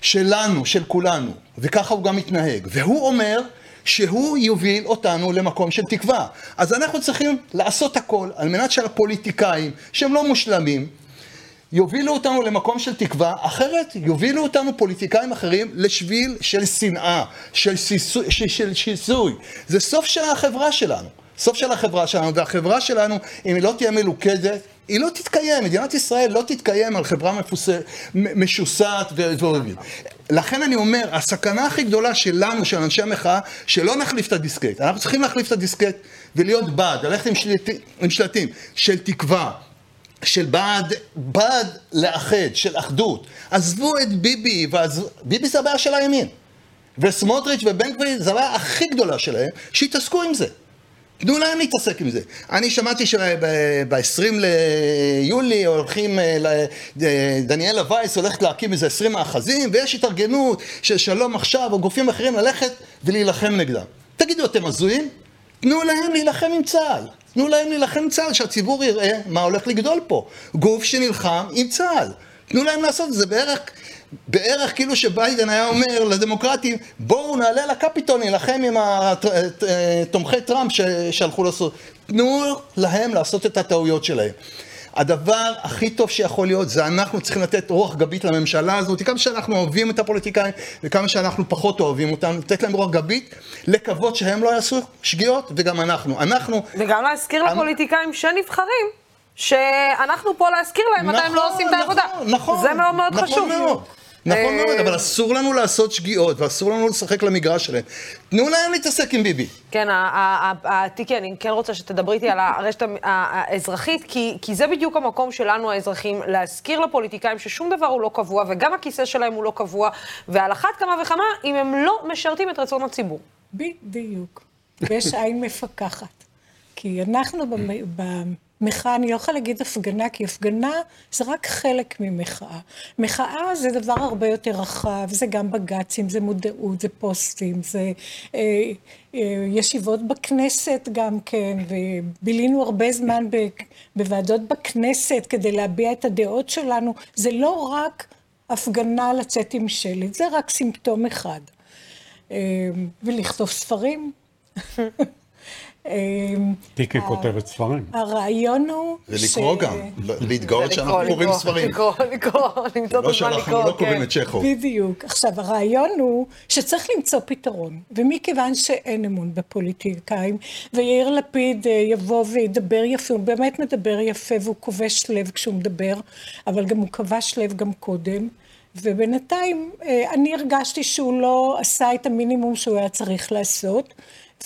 שלנו, של כולנו, וככה הוא גם מתנהג. והוא אומר שהוא יוביל אותנו למקום של תקווה. אז אנחנו צריכים לעשות הכל על מנת שהפוליטיקאים, שהם לא מושלמים, יובילו אותנו למקום של תקווה, אחרת יובילו אותנו פוליטיקאים אחרים לשביל של שנאה, של שיסוי. זה סוף של החברה שלנו. סוף של החברה שלנו, והחברה שלנו, אם היא לא תהיה מלוכדת, היא לא תתקיים, מדינת ישראל לא תתקיים על חברה מפוס... משוסעת ואוהבים. לכן אני אומר, הסכנה הכי גדולה שלנו, של אנשי המחאה, שלא נחליף את הדיסקט. אנחנו צריכים להחליף את הדיסקט ולהיות בעד, ללכת עם, שלט... עם שלטים של תקווה, של בעד, בעד לאחד, של אחדות. עזבו את ביבי, ועז... ביבי זה הבעיה של הימין. וסמוטריץ' ובן גביר זה הבעיה הכי גדולה שלהם, שיתעסקו עם זה. תנו להם להתעסק עם זה. אני שמעתי שב-20 ליולי הולכים, אה, דניאלה וייס הולכת להקים איזה 20 מאחזים, ויש התארגנות של שלום עכשיו, או גופים אחרים ללכת ולהילחם נגדם. תגידו, אתם הזויים? תנו להם להילחם עם צה"ל. תנו להם להילחם עם צה"ל, שהציבור יראה מה הולך לגדול פה. גוף שנלחם עם צה"ל. תנו להם לעשות את זה בערך בערך כאילו שביידן היה אומר לדמוקרטים, בואו נעלה לקפיטול, נילחם עם תומכי טראמפ ששלחו לעשות. תנו להם לעשות את הטעויות שלהם. הדבר הכי טוב שיכול להיות זה אנחנו צריכים לתת רוח גבית לממשלה הזאת, כמה שאנחנו אוהבים את הפוליטיקאים וכמה שאנחנו פחות אוהבים אותם, לתת להם רוח גבית, לקוות שהם לא יעשו שגיאות וגם אנחנו. אנחנו... וגם להזכיר לפוליטיקאים שנבחרים. שאנחנו פה להזכיר להם מתי הם לא עושים את העבודה. נכון, נכון. זה מאוד מאוד נכון חשוב. מאוד. נכון מאוד, אבל אסור לנו לעשות שגיאות, ואסור לנו לשחק למגרש שלהם. תנו להם להתעסק עם ביבי. כן, תיקי, אני כן רוצה שתדברי איתי על הרשת האזרחית, כי, כי זה בדיוק המקום שלנו, האזרחים, להזכיר לפוליטיקאים ששום דבר הוא לא קבוע, וגם הכיסא שלהם הוא לא קבוע, ועל אחת כמה וכמה, אם הם לא משרתים את רצון הציבור. בדיוק. ויש עין מפקחת. כי אנחנו מחאה, אני לא יכולה להגיד הפגנה, כי הפגנה זה רק חלק ממחאה. מחאה זה דבר הרבה יותר רחב, זה גם בג"צים, זה מודעות, זה פוסטים, זה אה, אה, ישיבות בכנסת גם כן, ובילינו הרבה זמן ב, בוועדות בכנסת כדי להביע את הדעות שלנו. זה לא רק הפגנה לצאת עם שלט, זה רק סימפטום אחד. אה, ולכתוב ספרים. אמ, טיקי כותבת ספרים. הרעיון הוא ולקרוא גם, לא- להתגאות שאנחנו קוראים ספרים. לקרוא, לקרוא, למצוא את לא הזמן שאנחנו לקרוא, לא קוראים כן. את צ'כוב. בדיוק. עכשיו, הרעיון הוא שצריך למצוא פתרון, ומכיוון שאין אמון בפוליטיקאים, ויאיר לפיד אה, יבוא וידבר יפה, הוא באמת מדבר יפה, והוא כובש לב כשהוא מדבר, אבל גם הוא כבש לב גם קודם, ובינתיים אה, אני הרגשתי שהוא לא עשה את המינימום שהוא היה צריך לעשות.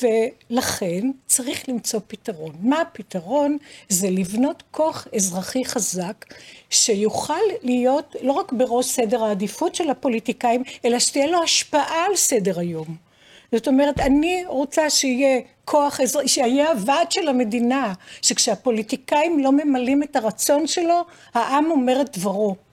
ולכן צריך למצוא פתרון. מה הפתרון? זה לבנות כוח אזרחי חזק, שיוכל להיות לא רק בראש סדר העדיפות של הפוליטיקאים, אלא שתהיה לו השפעה על סדר היום. זאת אומרת, אני רוצה שיהיה כוח אזרחי, שיהיה הוועד של המדינה, שכשהפוליטיקאים לא ממלאים את הרצון שלו, העם אומר את דברו.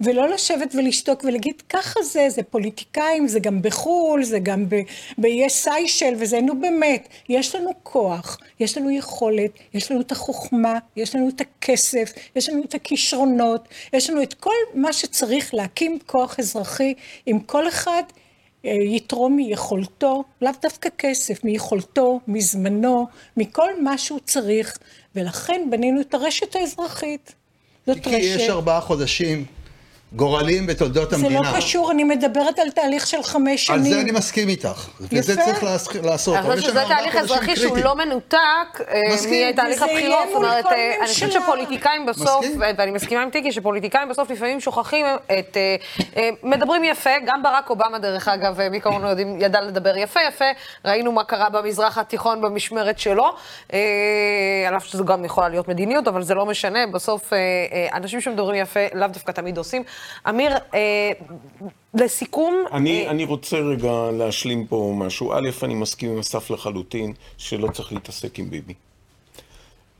ולא לשבת ולשתוק ולהגיד, ככה זה, זה פוליטיקאים, זה גם בחו"ל, זה גם ב- באיי סיישל וזה, נו באמת, יש לנו כוח, יש לנו יכולת, יש לנו את החוכמה, יש לנו את הכסף, יש לנו את הכישרונות, יש לנו את כל מה שצריך להקים כוח אזרחי, אם כל אחד אה, יתרום מיכולתו, לאו דווקא כסף, מיכולתו, מזמנו, מכל מה שהוא צריך, ולכן בנינו את הרשת האזרחית. זאת כי יש רשת. ארבעה חודשים גורליים בתולדות זה המדינה. לא קשור, אני מדברת על תהליך של חמש על שנים. זה אני מסכים איתך. וזה יפה. צריך לעס- לעשות. אני חושבת שזה תהליך אזרחי שהוא. לא מנותק אה, מסכים. מתהליך וזה יהיה הבחירות. זאת מול אומרת, כל אה, אני חושבת. שפוליטיקאים בסוף, מסכים. ואני מסכימה עם טיקי, שפוליטיקאים בסוף לפעמים שוכחים את... אה, אה, מדברים יפה, גם ברק אובמה, דרך אגב, מי כמונו יודעים, ידע לדבר יפה יפה. ראינו מה קרה במזרח התיכון במשמרת שלו. על אף שזו גם יכולה להיות מדיניות, אבל זה לא משנה. בסוף, אנשים שמדברים יפה לאו דווקא תמיד עושים. אמיר, אה, לסיכום... אני, אה, אני רוצה רגע להשלים פה משהו. א', אני מסכים עם אסף לחלוטין שלא צריך להתעסק עם ביבי.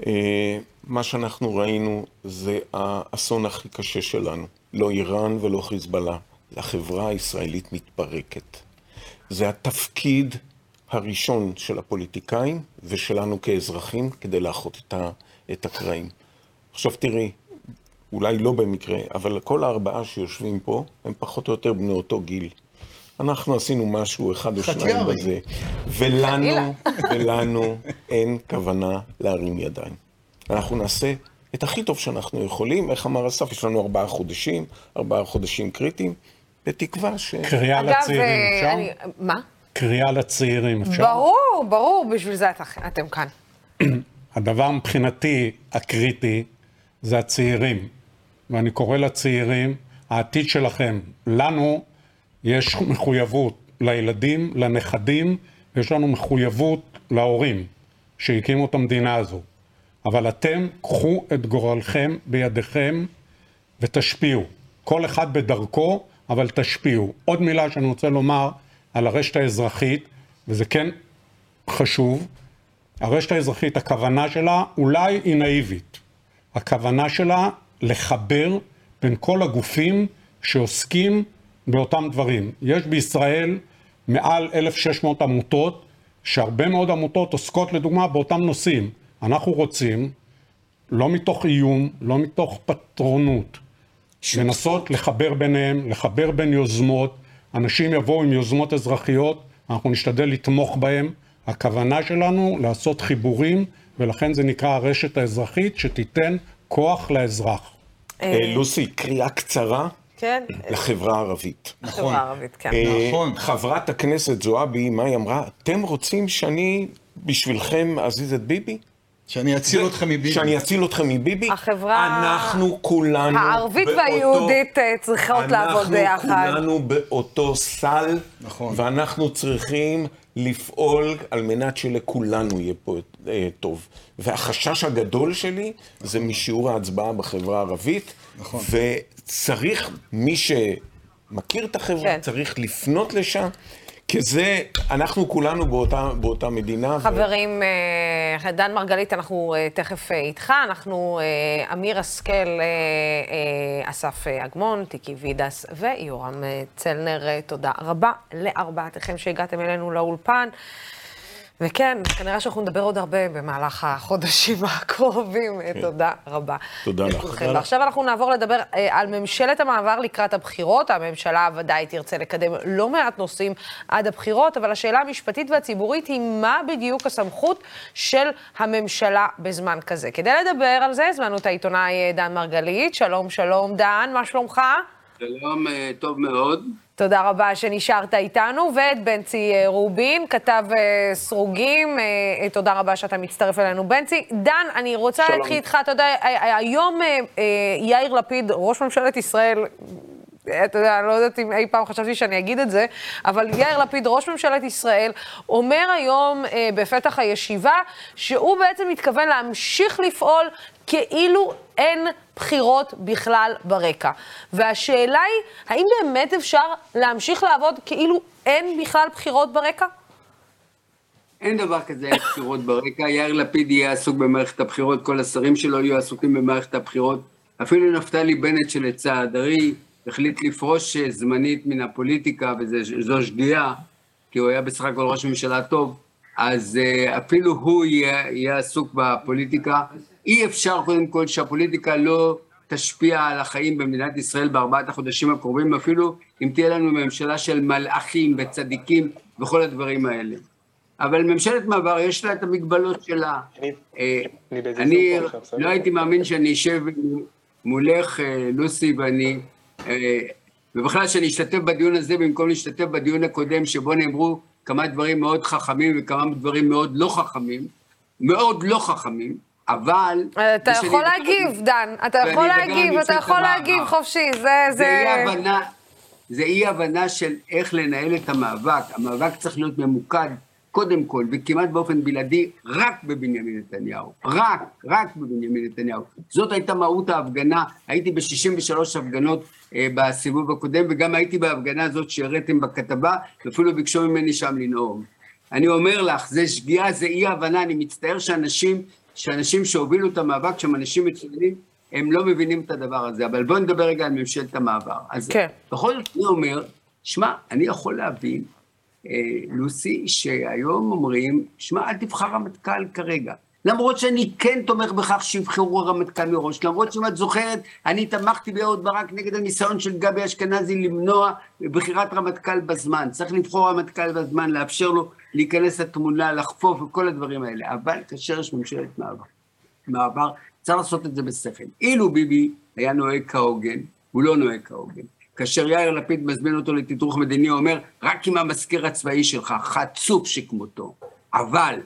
אה, מה שאנחנו ראינו זה האסון הכי קשה שלנו. לא איראן ולא חיזבאללה. החברה הישראלית מתפרקת. זה התפקיד הראשון של הפוליטיקאים ושלנו כאזרחים כדי לאחות את, ה, את הקרעים. עכשיו תראי, אולי לא במקרה, אבל כל הארבעה שיושבים פה הם פחות או יותר בני אותו גיל. אנחנו עשינו משהו אחד או שניים. בזה, ולנו, ולנו אין כוונה להרים ידיים. אנחנו נעשה את הכי טוב שאנחנו יכולים, איך אמר אסף, יש לנו ארבעה חודשים, ארבעה חודשים קריטיים, בתקווה ש... קריאה לצעירים, אה, אפשר? אני- מה? קריאה לצעירים, אפשר? ברור, ברור, בשביל זה את- אתם כאן. הדבר מבחינתי הקריטי זה הצעירים. ואני קורא לצעירים, העתיד שלכם. לנו יש מחויבות לילדים, לנכדים, יש לנו מחויבות להורים שהקימו את המדינה הזו. אבל אתם, קחו את גורלכם בידיכם ותשפיעו. כל אחד בדרכו, אבל תשפיעו. עוד מילה שאני רוצה לומר על הרשת האזרחית, וזה כן חשוב, הרשת האזרחית, הכוונה שלה אולי היא נאיבית. הכוונה שלה לחבר בין כל הגופים שעוסקים באותם דברים. יש בישראל מעל 1,600 עמותות, שהרבה מאוד עמותות עוסקות לדוגמה באותם נושאים. אנחנו רוצים, לא מתוך איום, לא מתוך פטרונות, לנסות לחבר ביניהם, לחבר בין יוזמות, אנשים יבואו עם יוזמות אזרחיות, אנחנו נשתדל לתמוך בהם. הכוונה שלנו לעשות חיבורים, ולכן זה נקרא הרשת האזרחית, שתיתן כוח לאזרח. אה, לוסי, קריאה קצרה כן? לחברה הערבית. החברה הערבית, כן. אה, נכון. חברת הכנסת זועבי, מה היא אמרה? אתם רוצים שאני בשבילכם אזיז את ביבי? שאני אציל אתכם מביבי. שאני אציל אתכם מביבי? החברה אנחנו כולנו הערבית באותו- והיהודית אה, צריכות לעבוד ביחד. אנחנו כולנו באותו סל, נכון. ואנחנו צריכים לפעול על מנת שלכולנו יהיה פה אה, טוב. והחשש הגדול שלי זה משיעור ההצבעה בחברה הערבית, נכון. וצריך, מי שמכיר את החברה, כן. צריך לפנות לשם. כי זה, אנחנו כולנו באותה, באותה מדינה. ו- חברים, אה, דן מרגלית, אנחנו אה, תכף אה, איתך. אנחנו, אמיר השכל, אסף אגמון, טיקי וידס ויורם צלנר. תודה רבה לארבעתכם שהגעתם אלינו לאולפן. וכן, כנראה שאנחנו נדבר עוד הרבה במהלך החודשים הקרובים. כן. תודה רבה. תודה לך. ועכשיו אנחנו נעבור לדבר אה, על ממשלת המעבר לקראת הבחירות. הממשלה ודאי תרצה לקדם לא מעט נושאים עד הבחירות, אבל השאלה המשפטית והציבורית היא מה בדיוק הסמכות של הממשלה בזמן כזה. כדי לדבר על זה, הזמנו את העיתונאי אה, דן מרגלית. שלום, שלום, דן, מה שלומך? שלום, אה, טוב מאוד. תודה רבה שנשארת איתנו, ואת בנצי אה, רובין, כתב אה, סרוגים, תודה רבה שאתה מצטרף אלינו, בנצי. דן, אני רוצה להתחיל איתך, אתה יודע, היום יאיר לפיד, ראש ממשלת ישראל, אתה יודע, אני לא יודעת אם אי פעם חשבתי שאני אגיד את זה, אבל יאיר לפיד, ראש ממשלת ישראל, אומר היום אה, בפתח הישיבה שהוא בעצם מתכוון להמשיך לפעול כאילו אין בחירות בכלל ברקע. והשאלה היא, האם באמת אפשר להמשיך לעבוד כאילו אין בכלל בחירות ברקע? אין דבר כזה, אין בחירות ברקע. יאיר לפיד יהיה עסוק במערכת הבחירות, כל השרים שלו יהיו עסוקים במערכת הבחירות. אפילו נפתלי בנט שלצערי החליט לפרוש זמנית מן הפוליטיקה, וזו שגיאה, כי הוא היה בסך הכל ראש ממשלה טוב, אז אה, אפילו הוא יהיה, יהיה עסוק בפוליטיקה. אי אפשר קודם כל שהפוליטיקה לא תשפיע על החיים במדינת ישראל בארבעת החודשים הקרובים, אפילו אם תהיה לנו ממשלה של מלאכים וצדיקים וכל הדברים האלה. אבל ממשלת מעבר יש לה את המגבלות שלה. אני, אה, אני לא הייתי מאמין שאני אשב מולך, אה, לוסי, ואני... אה, ובכלל שאני אשתתף בדיון הזה במקום להשתתף בדיון הקודם שבו נאמרו כמה דברים מאוד חכמים וכמה דברים מאוד לא חכמים, מאוד לא חכמים, אבל... אתה יכול להגיב, דן, אתה יכול להגיב, אתה יכול להגיב חופשי, זה... זה אי הבנה, זה אי הבנה של איך לנהל את המאבק. המאבק צריך להיות ממוקד קודם כל, וכמעט באופן בלעדי, רק בבנימין נתניהו. רק, רק בבנימין נתניהו. זאת הייתה מהות ההפגנה. הייתי ב-63 הפגנות אה, בסיבוב הקודם, וגם הייתי בהפגנה הזאת שהראיתם בכתבה, ואפילו ביקשו ממני שם לנאום. אני אומר לך, זה שגיאה, זה אי הבנה, אני מצטער שאנשים, שאנשים שהובילו את המאבק, שהם אנשים מצוינים, הם לא מבינים את הדבר הזה. אבל בואו נדבר רגע על ממשלת המעבר. אז כן. בכל זאת אני אומר, שמע, אני יכול להבין אה, לוסי, שהיום אומרים, שמע, אל תבחר רמטכ"ל כרגע. למרות שאני כן תומך בכך שיבחרו רמטכ"ל מראש, למרות שאם את זוכרת, אני תמכתי באהוד ברק נגד הניסיון של גבי אשכנזי למנוע בחירת רמטכ"ל בזמן. צריך לבחור רמטכ"ל בזמן, לאפשר לו להיכנס לתמונה, לחפוף וכל הדברים האלה. אבל כאשר יש ממשלת מעבר, מעבר, צריך לעשות את זה בשכל. אילו ביבי היה נוהג כהוגן, הוא לא נוהג כהוגן. כאשר יאיר לפיד מזמין אותו לתדרוך מדיני, הוא אומר, רק עם המזכיר הצבאי שלך, חצוף שכמותו. אבל,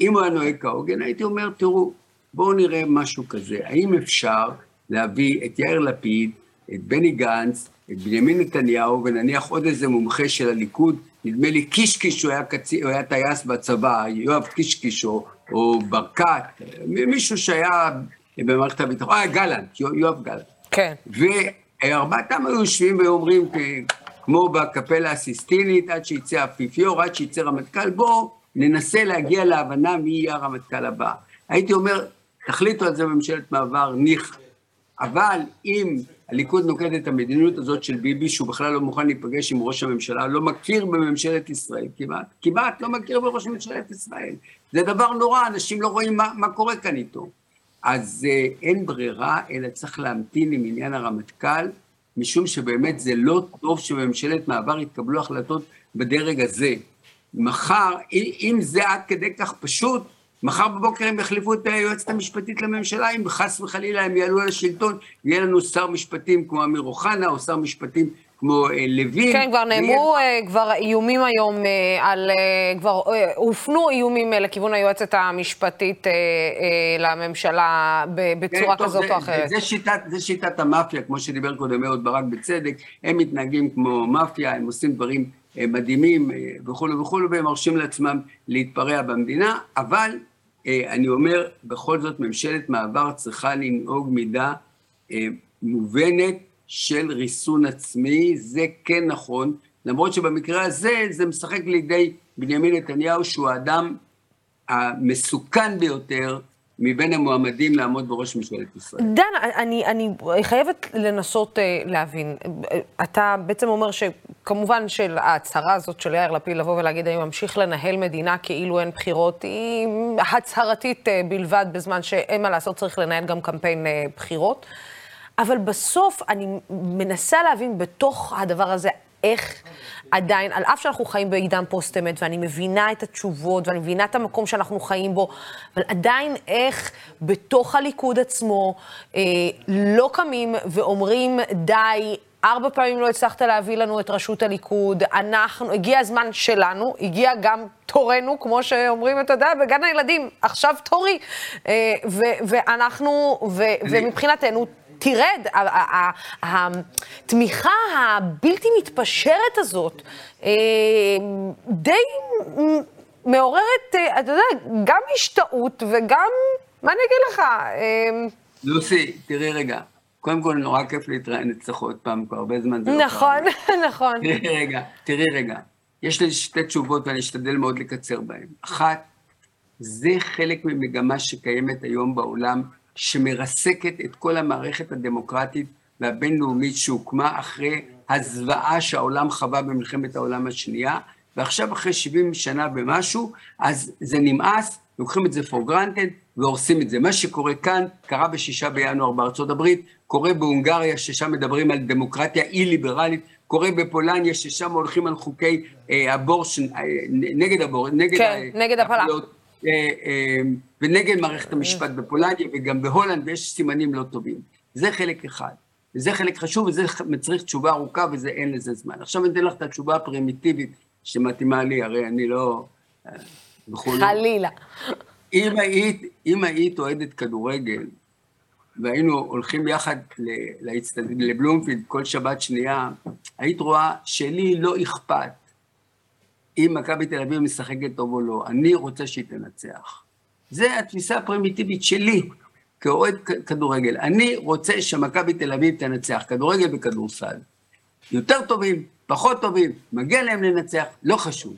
אם הוא היה נוהג כהוגן, הייתי אומר, תראו, בואו נראה משהו כזה. האם אפשר להביא את יאיר לפיד, את בני גנץ, את בנימין נתניהו, ונניח עוד איזה מומחה של הליכוד, נדמה לי קישקיש, הוא היה, קצי, הוא היה טייס בצבא, יואב קישקיש או, או ברקת, מישהו שהיה במערכת הביטחון, אה, גלנט, יואב גלנט. כן. ארבעתם היו יושבים ואומרים, כמו בקפלה הסיסטינית, עד שיצא האפיפיור, עד שיצא רמטכ"ל, בואו ננסה להגיע להבנה מי יהיה הרמטכ"ל הבא. הייתי אומר, תחליטו על זה בממשלת מעבר, ניחא. אבל אם הליכוד נוקט את המדיניות הזאת של ביבי, שהוא בכלל לא מוכן להיפגש עם ראש הממשלה, לא מכיר בממשלת ישראל כמעט, כמעט לא מכיר בראש ממשלת ישראל. זה דבר נורא, אנשים לא רואים מה, מה קורה כאן איתו. אז אה, אין ברירה, אלא צריך להמתין עם עניין הרמטכ"ל, משום שבאמת זה לא טוב שבממשלת מעבר יתקבלו החלטות בדרג הזה. מחר, אם זה עד כדי כך פשוט, מחר בבוקר הם יחליפו את היועצת המשפטית לממשלה, אם חס וחלילה הם יעלו על השלטון, ויהיה לנו שר משפטים כמו אמיר אוחנה, או שר משפטים כמו אה, לוין. כן, כבר נאמרו ויהיה... כבר איומים היום אה, על, אה, כבר הופנו איומים לכיוון היועצת המשפטית לממשלה בצורה כן, כזאת או אחרת. זה, זה, שיטת, זה שיטת המאפיה, כמו שדיבר קודם אהוד ברק בצדק, הם מתנהגים כמו מאפיה, הם עושים דברים מדהימים וכולי וכולי, והם מרשים לעצמם להתפרע במדינה, אבל אני אומר, בכל זאת ממשלת מעבר צריכה לנהוג מידה מובנת, של ריסון עצמי, זה כן נכון, למרות שבמקרה הזה זה משחק לידי בנימין נתניהו, שהוא האדם המסוכן ביותר מבין המועמדים לעמוד בראש ממשלת ישראל. דן, אני, אני חייבת לנסות uh, להבין. אתה בעצם אומר ש... כמובן של ההצהרה הזאת של יאיר לפיד לבוא ולהגיד, אני ממשיך לנהל מדינה כאילו אין בחירות, היא הצהרתית אה, בלבד, בזמן שאין מה לעשות, צריך לנהל גם קמפיין אה, בחירות. אבל בסוף אני מנסה להבין בתוך הדבר הזה, איך עדיין, על אף שאנחנו חיים בעידן פוסט-אמת, ואני מבינה את התשובות, ואני מבינה את המקום שאנחנו חיים בו, אבל עדיין איך בתוך הליכוד עצמו אה, לא קמים ואומרים, די, ארבע פעמים לא הצלחת להביא לנו את ראשות הליכוד, אנחנו, הגיע הזמן שלנו, הגיע גם תורנו, כמו שאומרים, אתה יודע, בגן הילדים, עכשיו תורי. אה, ו- ואנחנו, ו- ומבחינתנו, תרד. התמיכה הבלתי מתפשרת הזאת אה, די מעוררת, אה, אתה יודע, גם השתאות וגם, מה אני אגיד לך? אה, לוסי, תראי רגע. קודם כל, נורא כיף להתראיין אצלך עוד פעם, כבר הרבה זמן זה לא קרה. נכון, נכון. תראי רגע, תראי רגע. יש לי שתי תשובות ואני אשתדל מאוד לקצר בהן. אחת, זה חלק ממגמה שקיימת היום בעולם, שמרסקת את כל המערכת הדמוקרטית והבינלאומית שהוקמה אחרי הזוועה שהעולם חווה במלחמת העולם השנייה, ועכשיו אחרי 70 שנה ומשהו, אז זה נמאס, לוקחים את זה for granted והורסים את זה. מה שקורה כאן, קרה בשישה בינואר בארצות הברית, קורה בהונגריה, ששם מדברים על דמוקרטיה אי-ליברלית, קורה בפולניה, ששם הולכים על חוקי אה, אבורשן, אה, נגד אבור, נגד... כן, נגד הפלה. אה, אה, ונגד מערכת המשפט בפולניה וגם בהולנד, ויש סימנים לא טובים. זה חלק אחד. וזה חלק חשוב, וזה מצריך תשובה ארוכה, וזה אין לזה זמן. עכשיו אני אתן לך את התשובה הפרימיטיבית שמתאימה לי, הרי אני לא... אה, חלילה. אם היית, אם היית אוהדת כדורגל, והיינו הולכים יחד לבלומפילד כל שבת שנייה, היית רואה שלי לא אכפת אם מכבי תל אביב משחקת טוב או לא, אני רוצה שהיא תנצח. זה התפיסה הפרימיטיבית שלי כאוהד כדורגל. אני רוצה שמכבי תל אביב תנצח, כדורגל וכדורסל. יותר טובים, פחות טובים, מגיע להם לנצח, לא חשוב.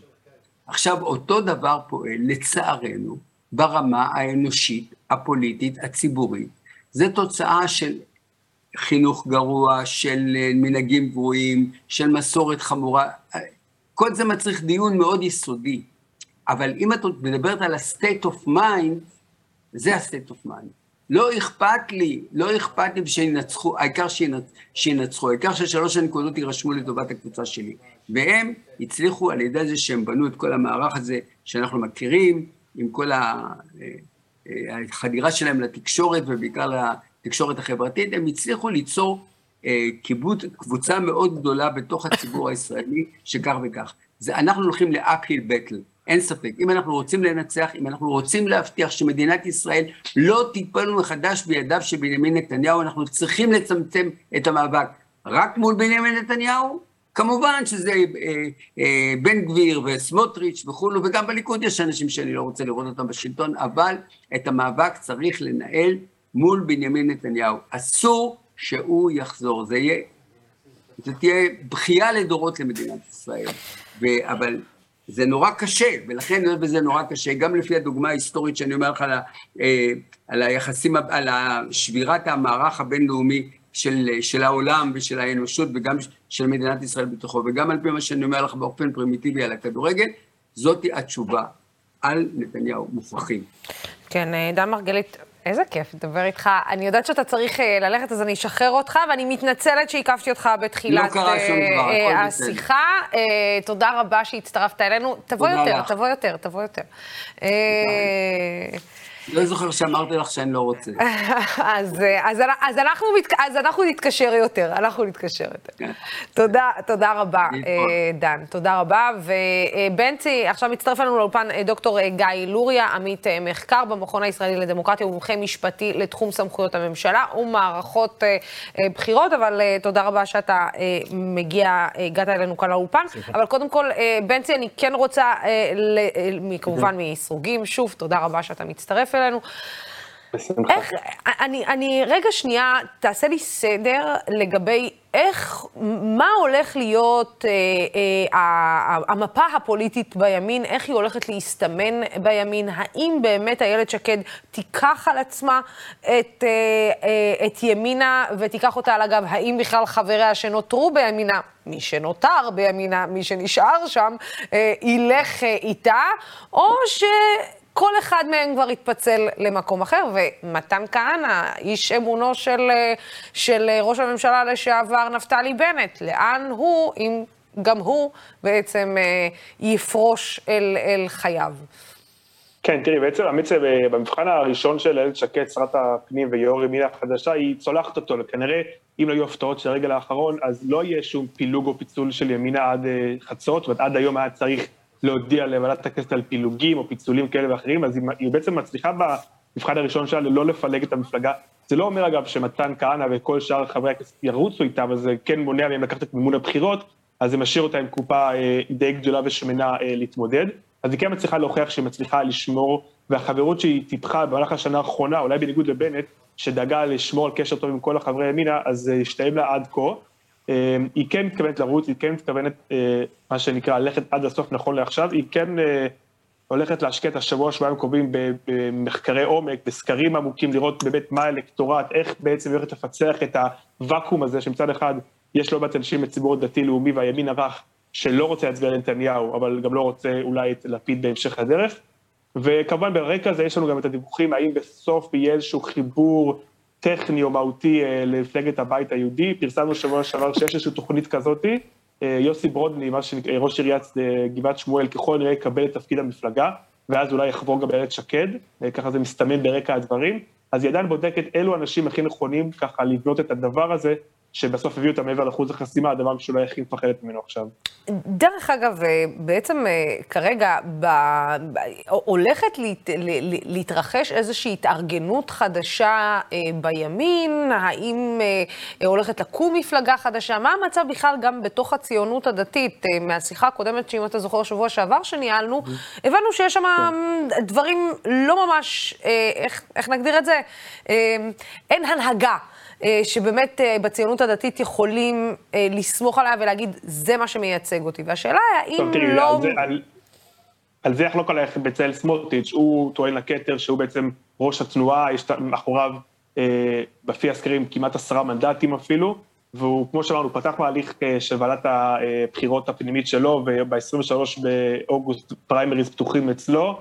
עכשיו, אותו דבר פועל, לצערנו, ברמה האנושית, הפוליטית, הציבורית. זה תוצאה של חינוך גרוע, של מנהגים גרועים, של מסורת חמורה. כל זה מצריך דיון מאוד יסודי. אבל אם את מדברת על ה-state of mind, זה ה-state of mind. לא אכפת לי, לא אכפת לי שינצחו, העיקר שינצחו, העיקר ששלוש הנקודות יירשמו לטובת הקבוצה שלי. והם הצליחו על ידי זה שהם בנו את כל המערך הזה שאנחנו מכירים, עם כל אה, אה, החדירה שלהם לתקשורת ובעיקר לתקשורת החברתית, הם הצליחו ליצור אה, קיבוץ, קבוצה מאוד גדולה בתוך הציבור הישראלי, שכך וכך. זה, אנחנו הולכים ל-uphill battle, אין ספק. אם אנחנו רוצים לנצח, אם אנחנו רוצים להבטיח שמדינת ישראל לא תיפול מחדש בידיו של בנימין נתניהו, אנחנו צריכים לצמצם את המאבק רק מול בנימין נתניהו, כמובן שזה אה, אה, בן גביר וסמוטריץ' וכולו, וגם בליכוד יש אנשים שאני לא רוצה לראות אותם בשלטון, אבל את המאבק צריך לנהל מול בנימין נתניהו. אסור שהוא יחזור. זה יהיה, זה תהיה בכייה לדורות למדינת ישראל. ו, אבל זה נורא קשה, ולכן היות וזה נורא קשה, גם לפי הדוגמה ההיסטורית שאני אומר לך על, ה, אה, על היחסים, על שבירת המערך הבינלאומי של, של העולם ושל האנושות וגם של מדינת ישראל בתוכו, וגם על פי מה שאני אומר לך באופן פרימיטיבי על הכדורגל, זאתי התשובה על נתניהו, מוכרחים. כן, אה, דן מרגלית, איזה כיף לדבר איתך. אני יודעת שאתה צריך uh, ללכת, אז אני אשחרר אותך, ואני מתנצלת שעיכבתי אותך בתחילת לא uh, השיחה. Uh, תודה רבה שהצטרפת אלינו. תבוא יותר, לך. תבוא יותר, תבוא יותר. Uh, לא זוכר שאמרתי לך שאני לא רוצה. אז, אז, אז, אנחנו, אז אנחנו נתקשר יותר, אנחנו נתקשר יותר. כן. תודה, תודה רבה, דן, תודה רבה. ובנצי, עכשיו מצטרף אלינו לאולפן דוקטור גיא לוריה, עמית מחקר במכון הישראלי לדמוקרטיה ומומחה משפטי לתחום סמכויות הממשלה ומערכות בחירות, אבל תודה רבה שאתה מגיע, הגעת אלינו כאן לאולפן. אבל קודם כל, בנצי, אני כן רוצה, כמובן מסרוגים, שוב, תודה רבה שאתה מצטרף אלינו. בשמחה. איך, אני, אני רגע שנייה, תעשה לי סדר לגבי איך, מה הולך להיות אה, אה, המפה הפוליטית בימין, איך היא הולכת להסתמן בימין, האם באמת איילת שקד תיקח על עצמה את, אה, אה, את ימינה ותיקח אותה על הגב, האם בכלל חבריה שנותרו בימינה, מי שנותר בימינה, מי שנשאר שם, אה, ילך אה, איתה, או ש... כל אחד מהם כבר התפצל למקום אחר, ומתן כהנא, איש אמונו של, של ראש הממשלה לשעבר נפתלי בנט, לאן הוא, אם גם הוא בעצם אה, יפרוש אל, אל חייו? כן, תראי, בעצם האמת במבחן הראשון של איילת שקד, שרת הפנים ויו"ר ימינה החדשה, היא צולחת אותו, כנראה אם לא יהיו הפתעות של הרגל האחרון, אז לא יהיה שום פילוג או פיצול של ימינה עד אה, חצות, ועד היום היה צריך להודיע לוועדת הכנסת על פילוגים או פיצולים כאלה ואחרים, אז היא בעצם מצליחה במבחן הראשון שלה לא לפלג את המפלגה. זה לא אומר אגב שמתן כהנא וכל שאר חברי הכנסת ירוצו איתה, אבל זה כן מונע מהם לקחת את מימון הבחירות, אז זה משאיר אותה עם קופה אה, די גדולה ושמנה אה, להתמודד. אז היא כן מצליחה להוכיח שהיא מצליחה לשמור, והחברות שהיא טיפחה במהלך השנה האחרונה, אולי בניגוד לבנט, שדאגה לשמור על קשר טוב עם כל החברי ימינה, אז זה השתלם לה עד כה. אמ, היא כן מתכוונת לרוץ, היא כן מתכוונת, אה, מה שנקרא, ללכת עד הסוף נכון לעכשיו, היא כן אה, הולכת להשקיע את השבוע, שבועיים הקרובים במחקרי עומק, בסקרים עמוקים, לראות באמת מה האלקטורט, איך בעצם היא הולכת לפצח את הוואקום הזה, שמצד אחד יש לא מעט אנשים בציבור הדתי-לאומי והימין הרך, שלא רוצה להצביע לנתניהו, אבל גם לא רוצה אולי את לפיד בהמשך הדרך. וכמובן ברקע הזה יש לנו גם את הדיווחים, האם בסוף יהיה איזשהו חיבור טכני או מהותי אה, למפלגת הבית היהודי. פרסמנו שבוע שעבר שיש איזושהי תוכנית כזאתי. אה, יוסי ברודני, שנקרא, ראש עיריית אה, גבעת שמואל, ככל הנראה יקבל את תפקיד המפלגה, ואז אולי יחבור גם בארץ שקד, ככה זה מסתמן ברקע הדברים. אז היא עדיין בודקת אילו אנשים הכי נכונים ככה לבנות את הדבר הזה, שבסוף הביאו אותה מעבר לאחוז החסימה, הדבר שאולי הכי מפחדת ממנו עכשיו. דרך אגב, אה, בעצם אה, כרגע ב... הולכת להת... להתרחש איזושהי התארגנות חדשה אה, בימין? האם הולכת לקום מפלגה חדשה? מה המצב בכלל גם בתוך הציונות הדתית? מהשיחה הקודמת, שאם אתה זוכר, שבוע שעבר שניהלנו, הבנו שיש שם כן. דברים לא ממש, איך, איך נגדיר את זה? אין הנהגה. אה, שבאמת אה, בציונות הדתית יכולים אה, לסמוך עליה ולהגיד, זה מה שמייצג אותי. והשאלה היא, האם תראי, לא... על זה, על, על זה יחלוק עליך בצלאל סמוטריץ', הוא טוען לכתר שהוא בעצם ראש התנועה, יש מאחוריו, אה, בפי הסקרים, כמעט עשרה מנדטים אפילו, והוא, כמו שאמרנו, פתח מהליך של ועדת הבחירות הפנימית שלו, וב-23 באוגוסט פריימריז פתוחים אצלו.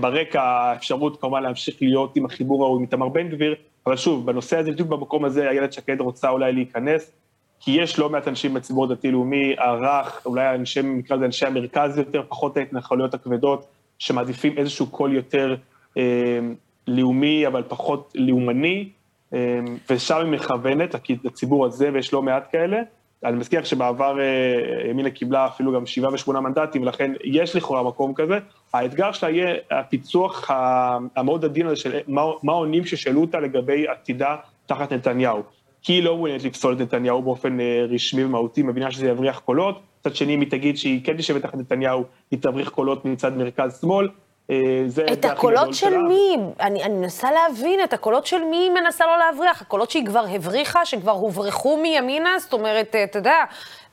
ברקע האפשרות כמובן להמשיך להיות עם החיבור ההוא עם איתמר בן גביר, אבל שוב, בנושא הזה, בדיוק במקום הזה, איילת שקד רוצה אולי להיכנס, כי יש לא מעט אנשים בציבור הדתי-לאומי, הרך, אולי אנשי, נקרא לזה אנשי המרכז יותר, פחות ההתנחלויות הכבדות, שמעדיפים איזשהו קול יותר אה, לאומי, אבל פחות לאומני, אה, ושם היא מכוונת לציבור הזה, ויש לא מעט כאלה. אני מזכיר שבעבר אה, ימינה קיבלה אפילו גם שבעה ושמונה מנדטים, ולכן יש לכאורה מקום כזה. האתגר שלה יהיה הפיצוח המאוד עדין הזה של מה העונים ששאלו אותה לגבי עתידה תחת נתניהו. כי היא לא מעוניינת לפסול את נתניהו באופן אה, רשמי ומהותי, מבינה שזה יבריח קולות. מצד שני, אם היא תגיד שהיא כן תשב תחת נתניהו, היא תבריח קולות מצד מרכז-שמאל. אה, זה את הקולות של שלה. מי? אני, אני מנסה להבין, את הקולות של מי היא מנסה לא להבריח? הקולות שהיא כבר הבריחה, שכבר הוברחו מימינה? זאת אומרת, אה, אתה יודע,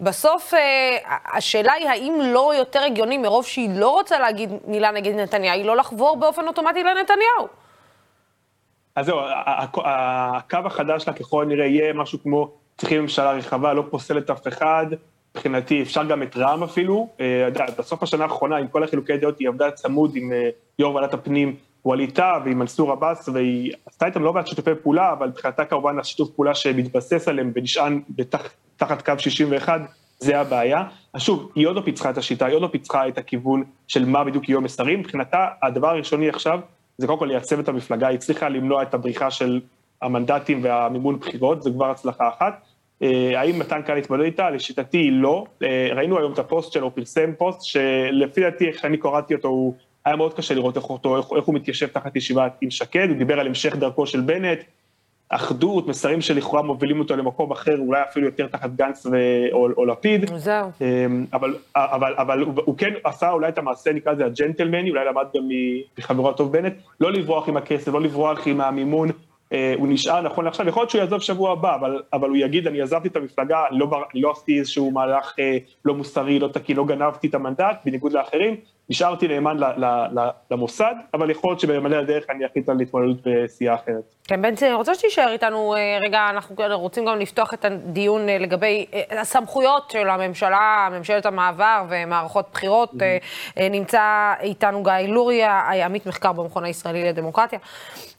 בסוף אה, השאלה היא האם לא יותר הגיוני, מרוב שהיא לא רוצה להגיד מילה נגד נתניהו, היא לא לחבור באופן אוטומטי לנתניהו. אז זהו, הקו החדש שלה ככל הנראה יהיה משהו כמו צריכים ממשלה רחבה, לא פוסלת אף אחד. מבחינתי, אפשר גם את רע"מ אפילו. אה, בסוף השנה האחרונה, עם כל החילוקי דעות, היא עבדה צמוד עם אה, יו"ר ועדת הפנים ווליד טאה ועם מנסור עבאס, והיא עשתה איתם לא מעט שיתופי פעולה, אבל מבחינתה כמובן השיתוף פעולה שמתבסס עליהם ונשען תחת קו 61, זה הבעיה. אז שוב, היא עוד לא פיצחה את השיטה, היא עוד לא פיצחה את הכיוון של מה בדיוק יהיו המסרים. מבחינתה, הדבר הראשוני עכשיו, זה קודם כל לייצב את המפלגה, היא הצליחה למנוע את הבריחה של המנדטים והמימון בחירות, זה כבר הצלחה אחת. אה, האם מתן כהנא התמודד איתה? לשיטתי לא. אה, ראינו היום את הפוסט שלו, הוא פרסם פוסט שלפי דעתי, איך שאני קראתי אותו, הוא היה מאוד קשה לראות איך, אותו, איך, איך הוא מתיישב תחת ישיבה עם שקד, הוא דיבר על המשך דרכו של בנט, אחדות, מסרים שלכאורה מובילים אותו למקום אחר, אולי אפילו יותר תחת גנץ ו... או, או לפיד. זהו. אה, אבל, אבל, אבל הוא, הוא כן עשה אולי את המעשה, נקרא לזה הג'נטלמני, אולי למד גם מחברו הטוב בנט, לא לברוח עם הכסף, לא לברוח עם המימון, הוא נשאר נכון לעכשיו, יכול להיות שהוא יעזוב שבוע הבא, אבל, אבל הוא יגיד, אני עזבתי את המפלגה, לא, לא עשיתי איזשהו מהלך אה, לא מוסרי, לא תקין, לא גנבתי את המנדט, בניגוד לאחרים, נשארתי נאמן ל, ל, ל, למוסד, אבל יכול להיות שבמלא הדרך אני אחליט על התמודדות בסיעה אחרת. כן, בנצי, אני רוצה שתישאר איתנו אה, רגע, אנחנו רוצים גם לפתוח את הדיון אה, לגבי אה, הסמכויות של הממשלה, ממשלת המעבר ומערכות בחירות. אה, אה, נמצא איתנו גיא לוריה, אה, עמית מחקר במכון הישראלי לדמוקרטיה.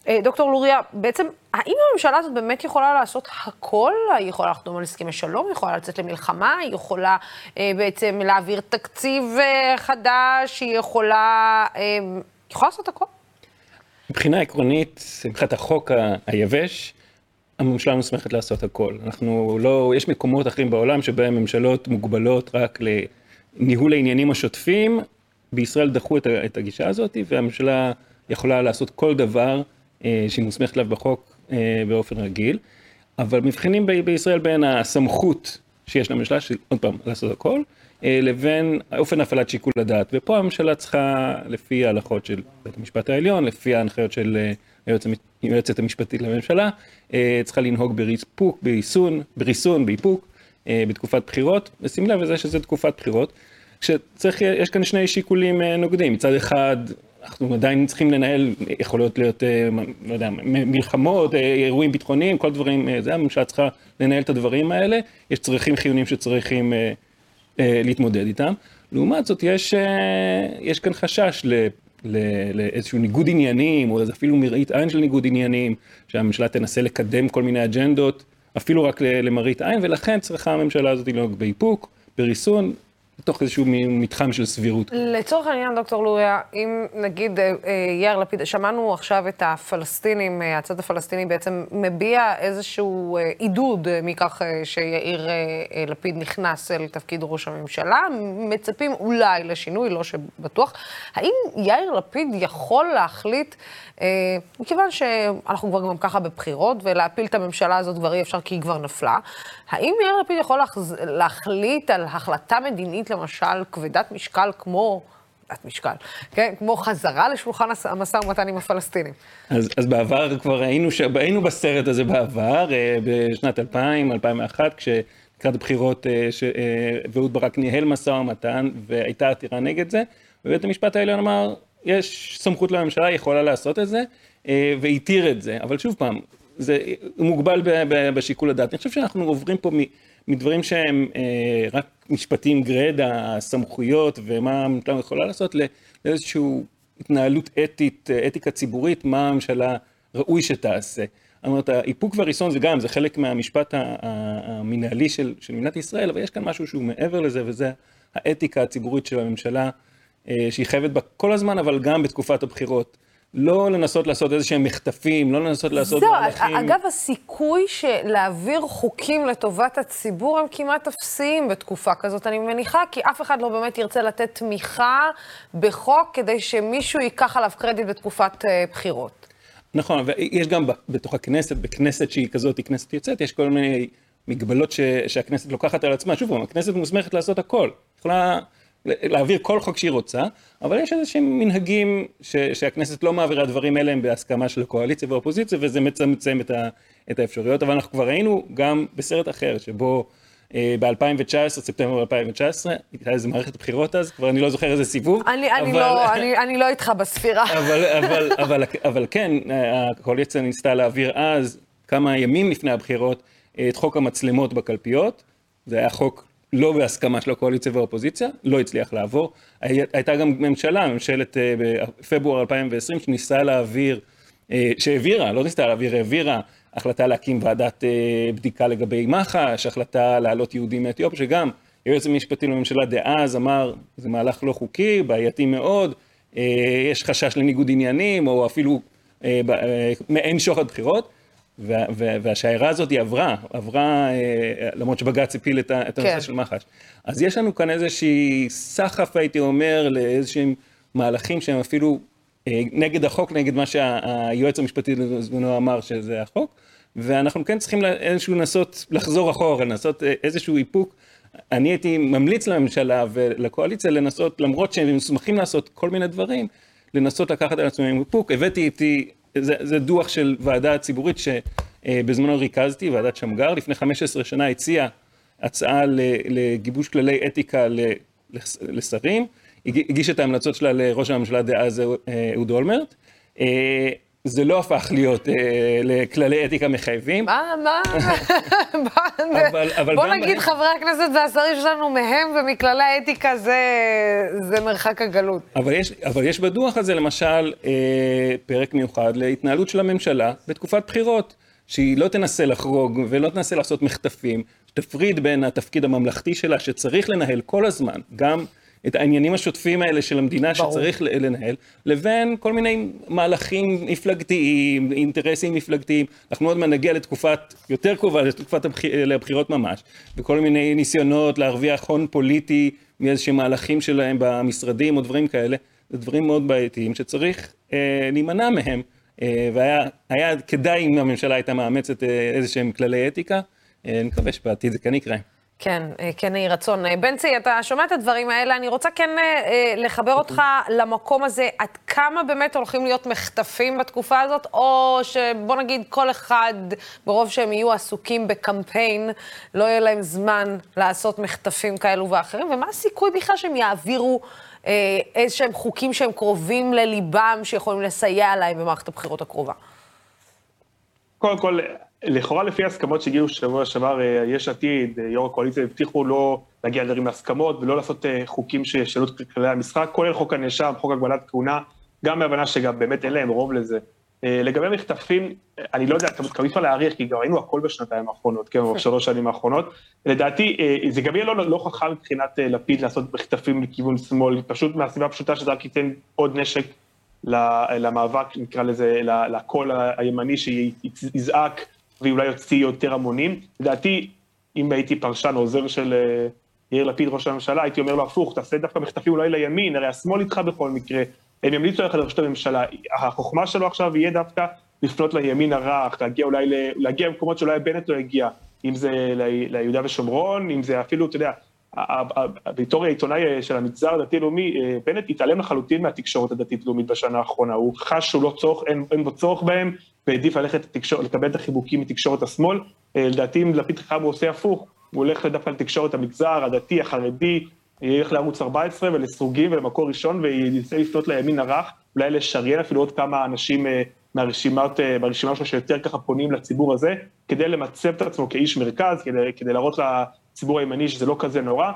אה, דוקטור לוריה, בעצם, האם הממשלה הזאת באמת יכולה לעשות הכל? היא יכולה לחתום על הסכמי שלום, היא יכולה לצאת למלחמה, היא יכולה אה, בעצם להעביר תקציב אה, חדש, היא יכולה... אה, היא יכולה לעשות הכל? מבחינה עקרונית, מבחינת החוק ה- היבש, הממשלה מוסמכת לעשות הכל. אנחנו לא, יש מקומות אחרים בעולם שבהם ממשלות מוגבלות רק לניהול העניינים השוטפים. בישראל דחו את, את הגישה הזאת, והממשלה יכולה לעשות כל דבר שהיא מוסמכת עליו בחוק אה, באופן רגיל. אבל מבחינים ב- בישראל בין הסמכות שיש לממשלה, שעוד פעם, לעשות הכל, אה, לבין אופן הפעלת שיקול הדעת. ופה הממשלה צריכה, לפי ההלכות של בית המשפט העליון, לפי ההנחיות של אה, היועצת המשפטית לממשלה, אה, צריכה לנהוג בריספוק, בריסון, בריסון, באיפוק, אה, בתקופת בחירות, ושים לב לזה שזה תקופת בחירות. כשצריך, יש כאן שני שיקולים אה, נוגדים, מצד אחד אנחנו עדיין צריכים לנהל, יכולות להיות, אה, לא יודע, מלחמות, אה, אירועים ביטחוניים, כל דברים, אה, זה הממשלה צריכה לנהל את הדברים האלה, יש צרכים חיוניים שצריכים להתמודד איתם. לעומת זאת, יש, יש כאן חשש ל... לאיזשהו ניגוד עניינים, או אפילו מראית עין של ניגוד עניינים, שהממשלה תנסה לקדם כל מיני אג'נדות, אפילו רק למראית עין, ולכן צריכה הממשלה הזאת לנהוג באיפוק, בריסון, בתוך איזשהו מתחם של סבירות. לצורך העניין, דוקטור לוריה, אם נגיד אה, אה, יאיר לפיד, שמענו עכשיו את הפלסטינים, אה, הצד הפלסטיני בעצם מביע איזשהו עידוד מכך שיאיר לפיד נכנס אל תפקיד ראש הממשלה, מצפים אולי לשינוי, לא שבטוח. האם יאיר לפיד יכול להחליט, מכיוון שאנחנו כבר גם ככה בבחירות, ולהפיל את הממשלה הזאת כבר אי אפשר כי היא כבר נפלה, האם יאיר לפיד יכול. להחליט על החלטה מדינית, למשל, כבדת משקל כמו... כבדת משקל, כן? כמו חזרה לשולחן המשא ומתן עם הפלסטינים. אז, אז בעבר כבר היינו, ש... היינו בסרט הזה בעבר, אה, בשנת 2000, 2001, כשלקראת הבחירות אה, ש... אה, ברק ניהל משא ומתן והייתה עתירה נגד זה, ובית המשפט העליון אמר, יש סמכות לממשלה, היא יכולה לעשות את זה, והתיר את זה. אבל שוב פעם, זה מוגבל. בשיקול הדעת. אני חושב שאנחנו עוברים פה. מדברים שהם אה, רק משפטים גרידא, הסמכויות ומה הממשלה יכולה לעשות, לאיזושהי התנהלות אתית, אה, אתיקה ציבורית, מה הממשלה ראוי שתעשה. אומרת, האיפוק והריסון זה גם, זה חלק מהמשפט המנהלי של, של מדינת ישראל, אבל יש כאן משהו שהוא מעבר לזה, וזה האתיקה הציבורית של הממשלה, אה, שהיא חייבת בה כל הזמן, אבל גם בתקופת הבחירות. לא לנסות לעשות איזה שהם מחטפים, לא לנסות לעשות זהו, מהלכים. אגב, הסיכוי שלהעביר חוקים לטובת הציבור הם כמעט אפסיים בתקופה כזאת, אני מניחה, כי אף אחד לא באמת ירצה לתת תמיכה בחוק כדי שמישהו ייקח עליו קרדיט בתקופת אה, בחירות. נכון, ויש גם בתוך הכנסת, בכנסת שהיא כזאת, היא כנסת יוצאת, יש כל מיני מגבלות ש, שהכנסת לוקחת על עצמה. שוב הכנסת מוסמכת לעשות הכל. יכולה להעביר כל חוק שהיא רוצה, אבל יש איזה שהם מנהגים ש, שהכנסת לא מעבירה דברים אלה הם בהסכמה של הקואליציה והאופוזיציה, וזה מצמצם את, ה, את האפשרויות. אבל אנחנו כבר היינו גם בסרט אחר, שבו אה, ב-2019, ספטמבר 2019, הייתה איזה מערכת בחירות אז, כבר אני לא זוכר איזה סיבוב. אני, אני, אבל- לא, אני, אני לא איתך בספירה. אבל, אבל, אבל, אבל כן, הקואליציה ניסתה להעביר אז, כמה ימים לפני הבחירות, את חוק המצלמות בקלפיות. זה היה חוק לא בהסכמה של הקואליציה והאופוזיציה, לא הצליח לעבור. הי- הייתה גם ממשלה, ממשלת אה, בפברואר 2020, שניסה להעביר, אה, שהעבירה, לא ניסתה להעביר, העבירה החלטה להקים ועדת אה, בדיקה לגבי מח"ש, החלטה להעלות יהודים מאתיופיה, שגם היועץ המשפטי לממשלה דאז אמר, זה מהלך לא חוקי, בעייתי מאוד, יש חשש לניגוד עניינים, או אפילו מעין שוחד בחירות. וה- וה- והשיירה הזאת היא עברה, עברה, אה, למרות שבג"ץ הפיל את הנושא כן. של מח"ש. אז יש לנו כאן איזושהי סחף, הייתי אומר, לאיזשהם מהלכים שהם אפילו אה, נגד החוק, נגד מה שהיועץ המשפטי בזמנו אמר שזה החוק, ואנחנו כן צריכים איזשהו לנסות לחזור אחורה, לנסות אה, איזשהו איפוק. אני הייתי ממליץ לממשלה ולקואליציה לנסות, למרות שהם מוסמכים לעשות כל מיני דברים, לנסות לקחת על עצמם איפוק. הבאתי איתי זה, זה דוח של ועדה ציבורית שבזמנו ריכזתי, ועדת שמגר, לפני 15 שנה הציעה הצעה לגיבוש כללי אתיקה לשרים, הגיש את ההמלצות שלה לראש הממשלה דאז אהוד אולמרט. זה לא הפך להיות אה, לכללי אתיקה מחייבים. מה, מה? אבל, אבל בוא נגיד, בהם- חברי הכנסת והשרים שלנו מהם ומכללי האתיקה זה, זה מרחק הגלות. אבל יש, אבל יש בדוח הזה למשל אה, פרק מיוחד להתנהלות של הממשלה בתקופת בחירות, שהיא לא תנסה לחרוג ולא תנסה לעשות מחטפים, שתפריד בין התפקיד הממלכתי שלה שצריך לנהל כל הזמן, גם את העניינים השוטפים האלה של המדינה ברור. שצריך לנהל, לבין כל מיני מהלכים מפלגתיים, אינטרסים מפלגתיים. אנחנו עוד מעט נגיע לתקופת יותר קרובה, לתקופת הבח... לבחירות ממש, וכל מיני ניסיונות להרוויח הון פוליטי מאיזשהם מהלכים שלהם במשרדים או דברים כאלה. זה דברים מאוד בעייתיים שצריך אה, להימנע מהם, אה, והיה היה כדאי אם הממשלה הייתה מאמצת אה, איזה שהם כללי אתיקה. אה, אני מקווה שבעתיד זה כן יקרה. כן, אה, כן יהי רצון. אה, בנצי, אתה שומע את הדברים האלה, אני רוצה כן אה, לחבר אותך למקום הזה, עד כמה באמת הולכים להיות מחטפים בתקופה הזאת, או שבוא נגיד כל אחד, ברוב שהם יהיו עסוקים בקמפיין, לא יהיה להם זמן לעשות מחטפים כאלו ואחרים, ומה הסיכוי בכלל שהם יעבירו איזה שהם חוקים שהם קרובים לליבם, שיכולים לסייע להם במערכת הבחירות הקרובה? קודם כל, לכאורה לפי ההסכמות שהגיעו שבוע שעבר, אה, יש עתיד, אה, יו"ר הקואליציה, הבטיחו לא להגיע לדברים להסכמות ולא לעשות אה, חוקים שישנו את כללי המשחק, כולל חוק הנאשם, חוק הגבלת כהונה, גם בהבנה שגם באמת אין להם רוב לזה. לגבי מחטפים, אני לא יודע, גם אי אפשר להעריך, כי גם ראינו הכל בשנתיים האחרונות, כן, או בשלוש שנים האחרונות. לדעתי, זה גם יהיה לא, לא חכם מבחינת לפיד לעשות מחטפים לכיוון שמאל, פשוט מהסיבה הפשוטה שזה רק ייתן עוד נשק למאבק, נקרא לזה, לקול הימני שיזעק ואולי יוציא יותר המונים. לדעתי, אם הייתי פרשן עוזר של אה, יאיר לפיד, ראש הממשלה, הייתי אומר לו הפוך, תעשה דווקא מחטפים אולי לימין, הרי השמאל איתך בכל מקרה, הם ימליצו ללכת לראשות הממשלה. החוכמה שלו עכשיו יהיה דווקא לפנות לימין הרך, להגיע אולי, להגיע למקומות שאולי בנט לא הגיע, אם זה ליהודה ושומרון, אם זה אפילו, אתה יודע, בתור העיתונאי של המגזר הדתי-לאומי, אה, בנט התעלם לחלוטין מהתקשורת הדתית-לאומית בשנה האחרונה. הוא חש שהוא לא צורך, אין, אין בו צורך בהם, והעדיף ללכת לתקשור, לקבל את החיבוקים מתקשורת השמאל. אה, לדעתי, אם לפיד חכם הוא עושה הפוך, הוא הולך דווקא לתקשורת המגזר, הדתי, החרדי, ילך לערוץ 14 ולסרוגים ולמקור ראשון, וינסה לפנות לימין הרך, אולי לשריין אפילו עוד כמה אנשים אה, מהרשימת, אה, מהרשימה שלו שיותר ככה פונים לציבור הזה, כדי למצב את עצמו כאיש מרכז, כדי, כדי להראות לציבור הימני שזה לא כזה נורא.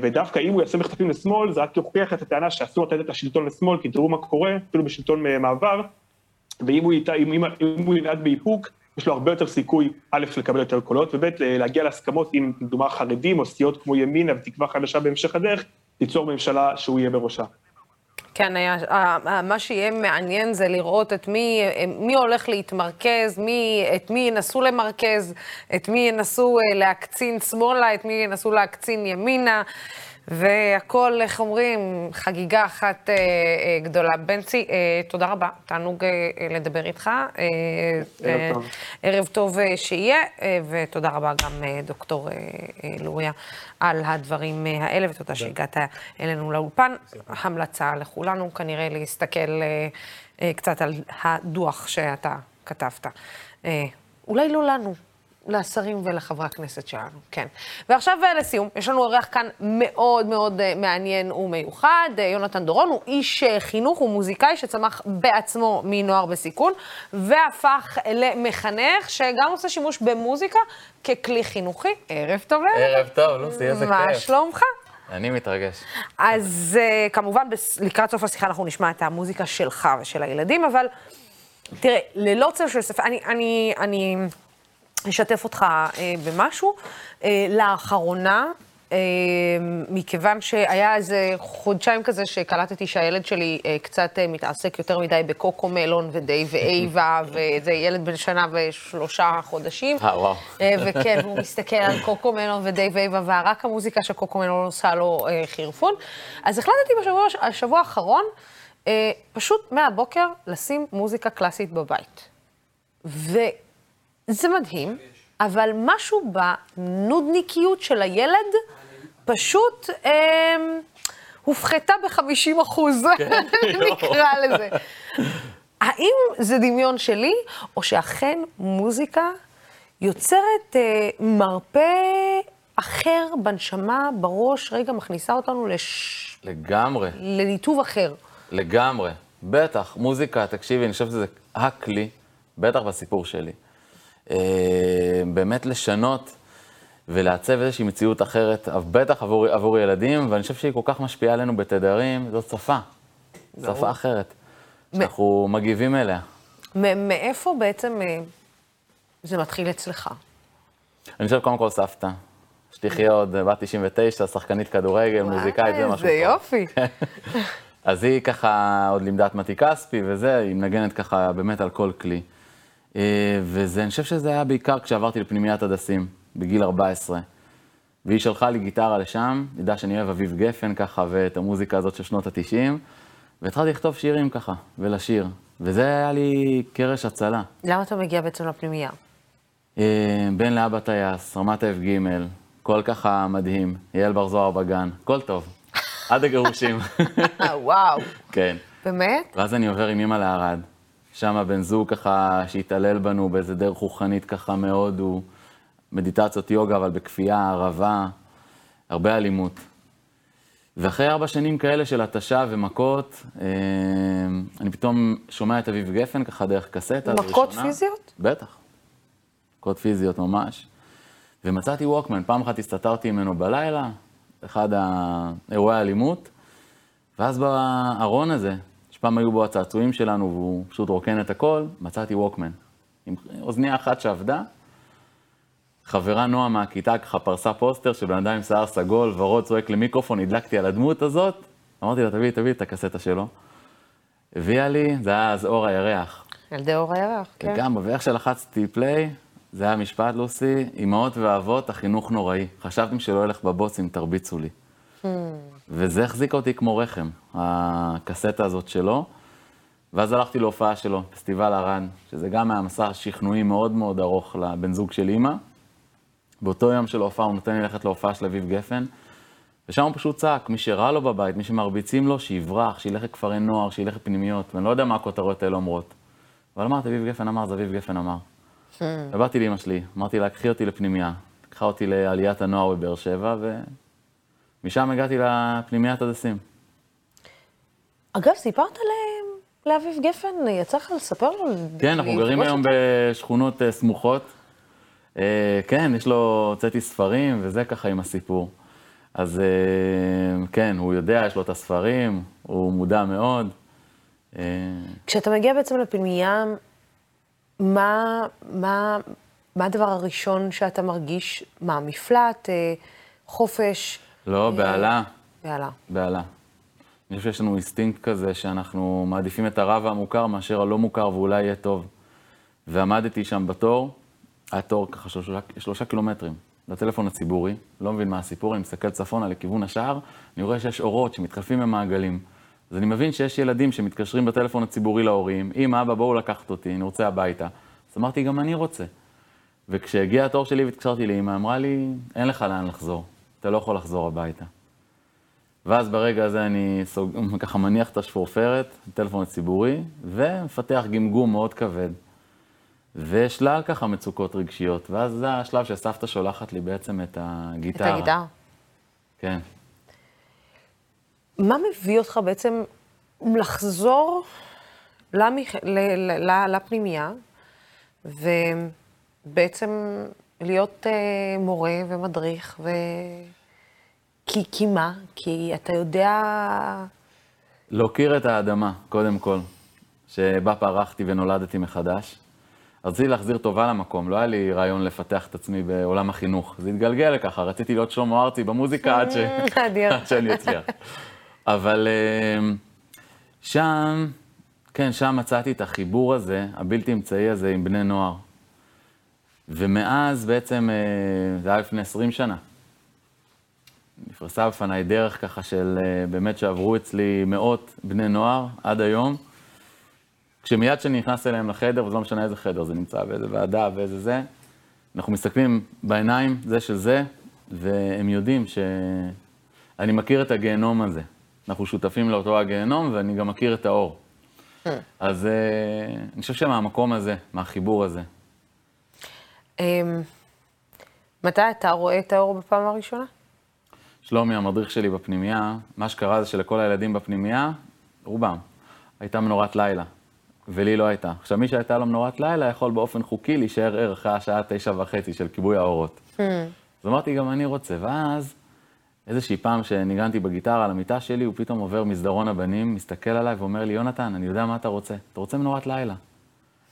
ודווקא אם הוא יעשה מחטפים לשמאל, זה רק יוכיח את הטענה שאסור לתת את השלטון לשמאל, כי תראו מה קורה, אפילו בשלטון מעבר, ואם הוא, ייטע- אם, אם, הוא ינהג באיפוק, יש לו הרבה יותר סיכוי, א', לקבל יותר קולות, וב', להגיע להסכמות עם, לדוגמה, חרדים או סיעות כמו ימינה ותקווה חדשה בהמשך הדרך, ליצור ממשלה שהוא יהיה בראשה. כן, היה, מה שיהיה מעניין זה לראות את מי, מי הולך להתמרכז, מי, את מי ינסו למרכז, את מי ינסו אה, להקצין שמאלה, את מי ינסו להקצין ימינה, והכל, איך אומרים, חגיגה אחת אה, אה, גדולה. בנצי, אה, תודה רבה, תענוג אה, לדבר איתך. אה, ערב אה, טוב. ערב טוב אה, שיהיה, אה, ותודה רבה גם אה, דוקטור אה, אה, לוריה על הדברים אה, האלה, ותודה שהגעת אלינו לאולפן. המלצה לכולנו כנראה להסתכל אה, אה, קצת על הדוח שאתה כתבת. אה, אולי לא לנו. לשרים ולחברי הכנסת שלנו, כן. ועכשיו אה, לסיום, יש לנו אורח כאן מאוד מאוד אה, מעניין ומיוחד. אה, יונתן דורון הוא איש חינוך, הוא מוזיקאי שצמח בעצמו מנוער בסיכון, והפך למחנך שגם עושה שימוש במוזיקה ככלי חינוכי. ערב טוב. ערב טוב, לוסי, איזה כיף. מה שלומך? אני מתרגש. אז uh, כמובן, בס- לקראת סוף השיחה אנחנו נשמע את המוזיקה שלך ושל הילדים, אבל תראה, ללא צל של ספק, אני, אני, אני אשתף אותך uh, במשהו. Uh, לאחרונה, uh, מכיוון שהיה איזה חודשיים כזה שקלטתי שהילד שלי uh, קצת uh, מתעסק יותר מדי בקוקו מלון ודי ואיבה, וזה ילד בן שנה ושלושה חודשים. אה, וואו. אה, וכן, הוא מסתכל על קוקו מלון ודייב אייבה, ורק המוזיקה של קוקו מלון עושה לו אה, חירפון. אז החלטתי בשבוע, השבוע האחרון, אה, פשוט מהבוקר לשים מוזיקה קלאסית בבית. וזה מדהים, אבל משהו בנודניקיות של הילד פשוט אה, הופחתה ב-50 אחוז, כן, נקרא לזה. האם זה דמיון שלי, או שאכן מוזיקה יוצרת אה, מרפא אחר בנשמה, בראש, רגע, מכניסה אותנו לש... לגמרי. לניתוב אחר. לגמרי. בטח, מוזיקה, תקשיבי, אני חושב שזה הכלי, בטח בסיפור שלי. אה, באמת לשנות ולעצב איזושהי מציאות אחרת, בטח עבור, עבור ילדים, ואני חושב שהיא כל כך משפיעה עלינו בתדרים, זאת שפה. שפה אחרת, שאנחנו מגיבים אליה. מ- מאיפה בעצם אה, זה מתחיל אצלך? אני חושב קודם כל סבתא. שתחיה עוד בת 99, שחקנית כדורגל, מוזיקאית, זה משהו. איזה יופי. אז היא ככה עוד לימדה את מתי כספי וזה, היא מנגנת ככה באמת על כל כלי. אה, וזה, אני חושב שזה היה בעיקר כשעברתי לפנימיית הדסים, בגיל 14. והיא שלחה לי גיטרה לשם, ידעה שאני אוהב אביב גפן ככה, ואת המוזיקה הזאת של שנות ה-90, והתחלתי לכתוב שירים ככה, ולשיר. וזה היה לי קרש הצלה. למה אתה מגיע בעצם לפנימייה? אה, בן לאבא טייס, רמת אף-ג', קול ככה מדהים, אייל בר זוהר בגן, קול טוב, עד הגירושים. וואו. כן. באמת? ואז אני עובר עם אמא לערד. שם הבן זוג ככה, שהתעלל בנו באיזה דרך רוחנית ככה מאוד, הוא מדיטציות יוגה, אבל בכפייה, ערבה, הרבה אלימות. ואחרי ארבע שנים כאלה של התשה ומכות, אה, אני פתאום שומע את אביב גפן ככה דרך קסטה. מכות פיזיות? בטח. מכות פיזיות ממש. ומצאתי ווקמן, פעם אחת הסתתרתי ממנו בלילה, אחד האירועי האלימות, ואז בארון הזה, שפעם היו בו הצעצועים שלנו והוא פשוט רוקן את הכל, מצאתי ווקמן. עם אוזניה אחת שעבדה, חברה נועה מהכיתה ככה פרסה פוסטר של בן אדם עם שיער סגול, ורוד צועק למיקרופון, הדלקתי על הדמות הזאת, אמרתי לה, תביאי, תביאי את הקסטה שלו. הביאה לי, זה היה אז אור הירח. ילדי אור הירח, כן. לגמרי, ואיך שלחצתי פליי, זה היה משפט, לוסי, אמהות ואבות, החינוך נוראי. חשבתם שלא ילך בבוסים, תרביצו לי. Hmm. וזה החזיק אותי כמו רחם, הקסטה הזאת שלו. ואז הלכתי להופעה שלו, פסטיבל ערד, שזה גם היה מסע שכנועי מאוד מאוד ארוך לבן זוג של אימא. באותו יום של ההופעה הוא נותן לי ללכת להופעה של אביב גפן, ושם הוא פשוט צעק, מי שרע לו בבית, מי שמרביצים לו, שיברח, שילך לכפרי נוער, שילך לפנימיות, ואני לא יודע מה הכותרות האלה אומרות. אבל אמרתי, אביב גפן אמר, זה אביב גפן אמר. ובאתי לאמא שלי, אמרתי לה, קחי אותי לפנימייה. לקחה אותי לעליית הנוער בבאר שבע, ומשם הגעתי לפנימיית הדסים. אגב, סיפרת להם, לאביב גפן, יצא לך לספר לו? כן, אנחנו גרים היום בשכונות אה, סמוכות. אה, כן, יש לו, הוצאתי ספרים, וזה ככה עם הסיפור. אז אה, כן, הוא יודע, יש לו את הספרים, הוא מודע מאוד. כשאתה מגיע בעצם לפנימייה, מה, מה, מה הדבר הראשון שאתה מרגיש? מה, מפלט, אה, חופש? לא, בהלה. בהלה. בהלה. אני חושב שיש לנו אינסטינקט כזה שאנחנו מעדיפים את הרע והמוכר מאשר הלא מוכר ואולי יהיה טוב. ועמדתי שם בתור, היה תור ככה שלושה, שלושה קילומטרים לטלפון הציבורי, לא מבין מה הסיפור, אני מסתכל צפונה לכיוון השער, אני רואה שיש אורות שמתחלפים במעגלים. אז אני מבין שיש ילדים שמתקשרים בטלפון הציבורי להורים, אמא, אבא, בואו לקחת אותי, אני רוצה הביתה. אז אמרתי, גם אני רוצה. וכשהגיע התור שלי והתקשרתי לאמא, אמרה לי, אין לך לאן לחזור, אתה לא יכול לחזור הביתה. ואז ברגע הזה אני סוג... ככה מניח את השפורפרת, הטלפון הציבורי, ומפתח גמגום מאוד כבד. ושלל ככה מצוקות רגשיות, ואז זה השלב שסבתא שולחת לי בעצם את הגיטרה. את הגיטרה. כן. מה מביא אותך בעצם לחזור למח... ל... ל... לפנימייה, ובעצם להיות uh, מורה ומדריך, ו... כי, כי מה? כי אתה יודע... להוקיר את האדמה, קודם כל, שבה פרחתי ונולדתי מחדש. רציתי להחזיר טובה למקום, לא היה לי רעיון לפתח את עצמי בעולם החינוך. זה התגלגל לככה, רציתי להיות שלמה ארצי במוזיקה עד, ש... עד שאני אצליח. אבל שם, כן, שם מצאתי את החיבור הזה, הבלתי אמצעי הזה עם בני נוער. ומאז בעצם, זה היה לפני 20 שנה. נפרסה בפניי דרך ככה של באמת שעברו אצלי מאות בני נוער עד היום. כשמיד כשאני נכנס אליהם לחדר, וזה לא משנה איזה חדר זה נמצא, ואיזה ועדה ואיזה זה, אנחנו מסתכלים בעיניים זה של זה, והם יודעים שאני מכיר את הגיהנום הזה. אנחנו שותפים לאותו הגיהנום, ואני גם מכיר את האור. אז אה, אני חושב שמהמקום הזה, מהחיבור הזה. אמ, מתי אתה רואה את האור בפעם הראשונה? שלומי, המדריך שלי בפנימייה, מה שקרה זה שלכל הילדים בפנימייה, רובם, הייתה מנורת לילה, ולי לא הייתה. עכשיו, מי שהייתה לו מנורת לילה יכול באופן חוקי להישאר ער אחרי השעה תשע וחצי של כיבוי האורות. אז אמרתי, גם אני רוצה. ואז, איזושהי פעם שניגנתי בגיטרה על המיטה שלי, הוא פתאום עובר מסדרון הבנים, מסתכל עליי ואומר לי, יונתן, אני יודע מה אתה רוצה. אתה רוצה מנורת לילה.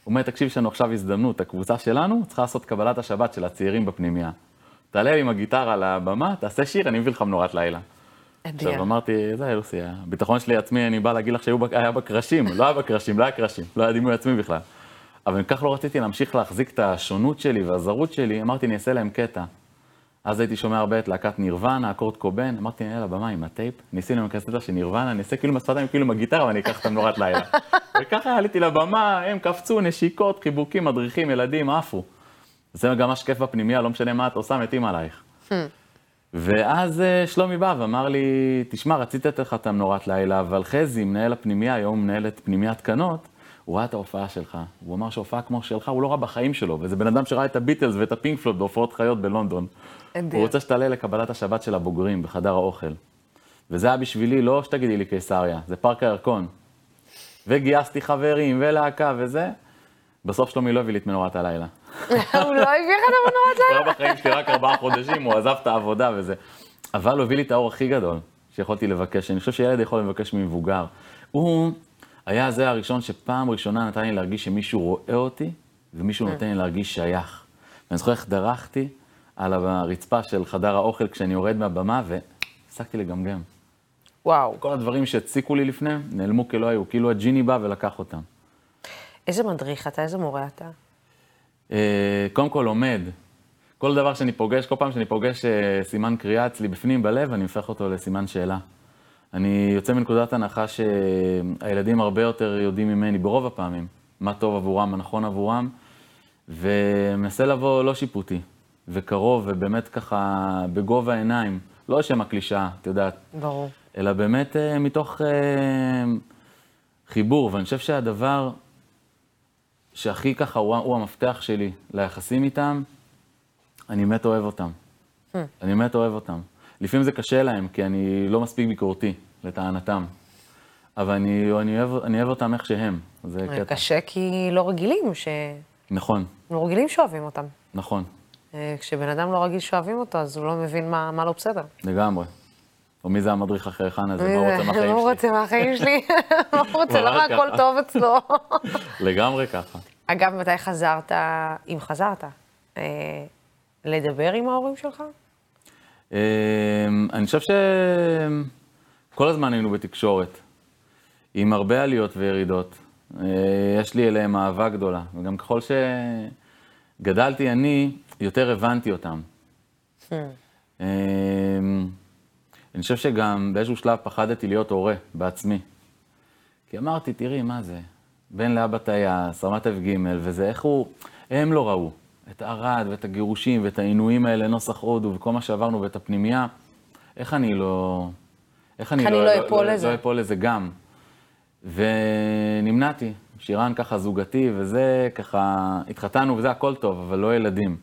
הוא אומר, תקשיב, יש לנו עכשיו הזדמנות, הקבוצה שלנו צריכה לעשות קבלת השבת של הצעירים בפנימייה. תעלה עם הגיטרה לבמה, תעשה שיר, אני מביא לך מנורת לילה. אדיר. עכשיו אמרתי, זה לוסי, הביטחון שלי עצמי, אני בא להגיד לך שהוא היה בקרשים, לא היה בקרשים, לא היה קרשים, לא היה דימוי עצמי בכלל. אבל אם כך לא רציתי להמשיך להחזיק את השונות שלי והזרות שלי, אמרתי, אני אעשה להם קטע. אז הייתי שומע הרבה את להקת נירוונה, אקורד קובן, אמרתי, אני אעלה לבמה עם הטייפ, ניסינו עם הקסטה של נירוונה, אני אעשה כאילו מהשפתיים, כאילו עם הגיטרה, ואני אקח את המנורת לילה. וככה עליתי לבמה, הם קפצו, נשיקות, חיבוקים, מדריכים, ילדים, עפו. זה גם מה שכיף בפנימייה, לא משנה מה את עושה, מתים עלייך. ואז אה, שלומי בא ואמר לי, תשמע, רציתי לתת לך את המנורת לילה, אבל חזי, מנהל הפנימייה, היום מנהל את פנימיית קנות, הוא ראה את ההופעה שלך. הוא אמר שהופעה כמו שלך, הוא לא ראה בחיים שלו, וזה בן אדם שראה את הביטלס ואת הפינק פלוט בהופעות חיות בלונדון. אדיר. הוא רוצה שתעלה לקבלת השבת של הבוגרים בחדר האוכל. וזה היה בשבילי, לא שתגידי לי קיסריה, זה פארק הירקון. וגייסתי חברים ולהקה וזה. בסוף שלומי לא הביא לי את מנורת הלילה. הוא לא הביא לך את המנורת הוא לילה? היה בחיים שלי רק ארבעה חודשים, הוא עזב את העבודה וזה. אבל הוא הביא לי את האור הכי גדול שיכולתי לבקש, אני חושב שילד יכול לבקש ממבוגר. הוא היה זה הראשון שפעם ראשונה נתן לי להרגיש שמישהו רואה אותי, ומישהו נותן לי להרגיש שייך. ואני זוכר איך דרכתי על הרצפה של חדר האוכל כשאני יורד מהבמה, והפסקתי לגמגם. וואו. כל הדברים שהציקו לי לפני, נעלמו כלא היו, כאילו הג'יני בא ולקח אותם. איזה מדריך אתה? איזה מורה אתה? אה, קודם כל לומד. כל דבר שאני פוגש, כל פעם שאני פוגש אה, סימן קריאה אצלי בפנים בלב, אני הופך אותו לסימן שאלה. אני יוצא מנקודת הנחה שהילדים הרבה יותר יודעים ממני, ברוב הפעמים, מה טוב עבורם, מה נכון עבורם, ומנסה לבוא לא שיפוטי, וקרוב, ובאמת ככה בגובה העיניים, לא לשם הקלישאה, את יודעת, ברור. אלא באמת אה, מתוך אה, חיבור, ואני חושב שהדבר שהכי ככה הוא, הוא המפתח שלי ליחסים איתם, אני באמת אוהב אותם. Hmm. אני באמת אוהב אותם. לפעמים זה קשה להם, כי אני לא מספיק ביקורתי, לטענתם. אבל אני, אני, אוהב, אני אוהב אותם איך שהם. זה קטע. קשה כי לא רגילים, ש... נכון, לא רגילים שאוהבים אותם. נכון, אה, כשבן אדם לא רגיל שאוהבים אותו, אז הוא לא מבין מה, מה לא בסדר. לגמרי. או מי זה המדריך החייכן הזה, מי מה הוא זה? רוצה מהחיים מה הוא שלי? רוצה מהחיים שלי? מה הוא רוצה? למה הכל. טוב אצלו? לגמרי ככה. אגב, מתי חזרת, אם חזרת, אה, לדבר עם ההורים שלך? אמ, אני חושב שכל הזמן היינו בתקשורת, עם הרבה עליות וירידות. אה, יש לי אליהם אהבה גדולה, וגם ככל שגדלתי אני, יותר הבנתי אותם. אמ, אני חושב שגם באיזשהו שלב פחדתי להיות הורה בעצמי. כי אמרתי, תראי, מה זה? בן לאבא טייס, רמת אף ג' וזה, איך הוא... הם לא ראו את ערד ואת הגירושים ואת העינויים האלה, נוסח הודו וכל מה שעברנו ואת הפנימייה. איך אני לא... איך אני אני לא אפול לזה? לא אפול לזה גם. ונמנעתי. שירן ככה זוגתי וזה, ככה, התחתנו וזה הכל טוב, אבל לא ילדים.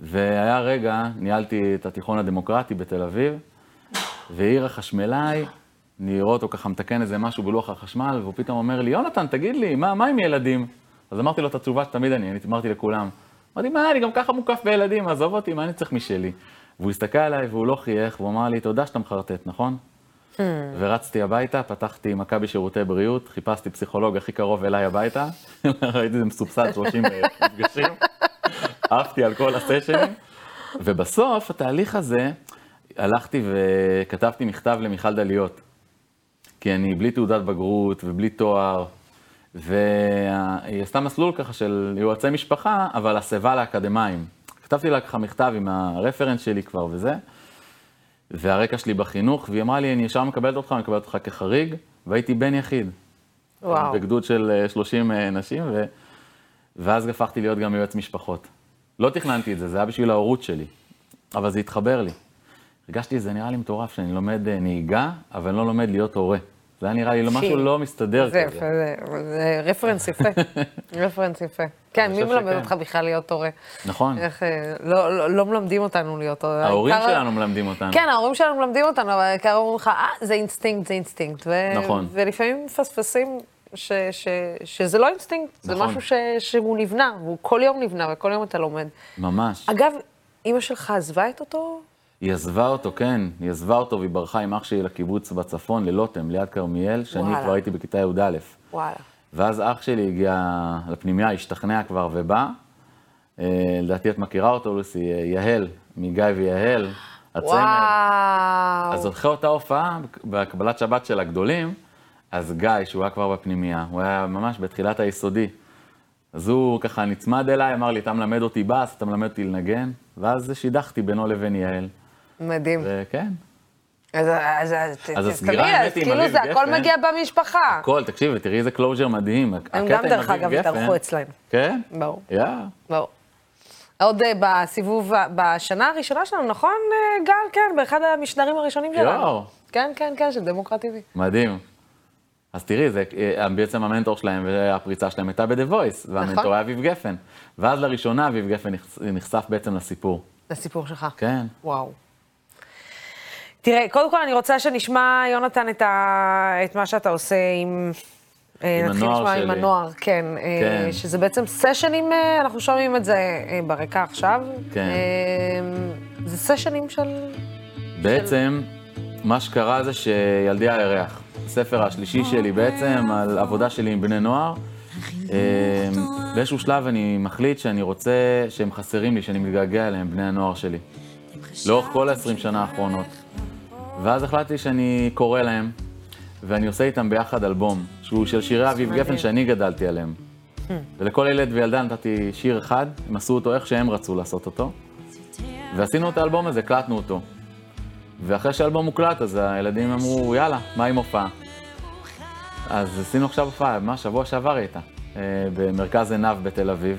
והיה רגע, ניהלתי את התיכון הדמוקרטי בתל אביב, והעיר החשמלאי, אני רואה אותו ככה מתקן איזה משהו בלוח החשמל, והוא פתאום אומר לי, יונתן, תגיד לי, מה, מה עם ילדים? אז אמרתי לו את התשובה שתמיד אני, אני אמרתי לכולם. אמרתי, מה, אני גם ככה מוקף בילדים, עזוב אותי, מה אני צריך משלי? והוא הסתכל עליי והוא לא חייך, והוא אמר לי, תודה שאתה מחרטט, נכון? ורצתי הביתה, פתחתי מכבי שירותי בריאות, חיפשתי פסיכולוג הכי קרוב אליי הביתה, ראיתי זה מסובסד 30 מפגשים, עפתי על כל הסשנים, ובסוף התהליך הזה, הלכתי וכתבתי מכתב למיכל דליות, כי אני בלי תעודת בגרות ובלי תואר, והיא עשתה מסלול ככה של יועצי משפחה, אבל הסבה לאקדמאים. כתבתי לה ככה מכתב עם הרפרנס שלי כבר וזה, והרקע שלי בחינוך, והיא אמרה לי, אני ישר מקבלת אותך, אני מקבלת אותך כחריג, והייתי בן יחיד. וואו. בגדוד של אה, 30 אה, נשים, ו... ואז הפכתי להיות גם יועץ משפחות. לא תכננתי את זה, זה היה בשביל ההורות שלי, אבל זה התחבר לי. הרגשתי, זה נראה לי מטורף, שאני לומד אה, נהיגה, אבל אני לא לומד להיות הורה. זה היה נראה לי משהו. לא מסתדר זה כזה. זה- זה רפרנס יפה. רפרנס יפה. כן, מי מלמד. אותך בכלל להיות הורה? נכון. איך, אה, לא- לא לא מלמדים אותנו להיות הורה. ההורים העיקר- שלנו מלמדים אותנו. כן, ההורים שלנו מלמדים אותנו, אבל העיקר אומרים לך, אה, זה אינסטינקט, זה אינסטינקט. ו- נכון. ולפעמים מפספסים ש- ש- שזה לא אינסטינקט, זה נכון. משהו ש- שהוא נבנה, והוא כל יום נבנה, וכל יום אתה לומד. ממש. אגב, אימא שלך עזבה את אותו? היא עזבה אותו, כן, היא עזבה אותו והיא ברחה עם אח שלי לקיבוץ בצפון, ללוטם, ליד כרמיאל, שאני וואלה. כבר הייתי בכיתה י"א. וואלה. ואז אח שלי הגיע לפנימייה, השתכנע כבר ובא. אה, לדעתי את מכירה אותו, לוסי, אה, יהל, מגיא ויהל, הצמד. וואו. אז אחרי אותה הופעה, בקבלת שבת של הגדולים, אז גיא, שהוא היה כבר בפנימייה, הוא היה ממש בתחילת היסודי. אז הוא ככה נצמד אליי, אמר לי, אתה מלמד אותי בס, אתה מלמד אותי לנגן, ואז שידכתי בינו לבין יעל. מדהים. וכן, אז, אז, אז, אז הסגירה, האמת עם כאילו זה הכל. מגיע במשפחה. הכל, תקשיבי, תראי איזה קלוז'ר מדהים. הם גם, דרך אגב, התארחו אצלנו. כן? ברור. יא. ברור. עוד אה, בסיבוב, ה- בשנה הראשונה שלנו, נכון, אה, גל? כן, באחד המשדרים הראשונים שלנו. יואו. כן, כן, כן, של דמוקרט. מדהים. אז תראי, זה אה, בעצם המנטור שלהם והפריצה שלהם הייתה ב-The Voice, והמנטור נכון. היה אביב גפן. ואז לראשונה אביב גפן נחש- נחשף בעצם לסיפור. לסיפור שלך. כן. וואו. תראה, קודם כל אני רוצה שנשמע, יונתן, את, ה... את מה שאתה עושה עם... אה, עם הנוער לשמוע עם שלי. הנוער, כן. אה, כן. שזה בעצם סשנים, אנחנו שומעים את זה ברקע עכשיו. כן. זה סשנים של... בעצם, מה שקרה זה שילדי הירח, הספר השלישי שלי בעצם, על עבודה שלי עם בני נוער, אה, באיזשהו שלב אני מחליט שאני רוצה, שהם חסרים לי, שאני מתגעגע אליהם, בני הנוער שלי. לאורך כל ה-20 שנה האחרונות. ואז החלטתי שאני קורא להם, ואני עושה איתם ביחד אלבום, שהוא של שירי אביב. גפן שאני גדלתי עליהם. ולכל ילד וילדה נתתי שיר אחד, הם עשו אותו איך שהם רצו לעשות אותו. ועשינו את האלבום הזה, הקלטנו אותו. ואחרי שהאלבום הוקלט, אז הילדים אמרו, יאללה, מה עם הופעה? אז עשינו עכשיו הופעה, ממש שבוע שעבר הייתה, אה, במרכז עינב בתל אביב,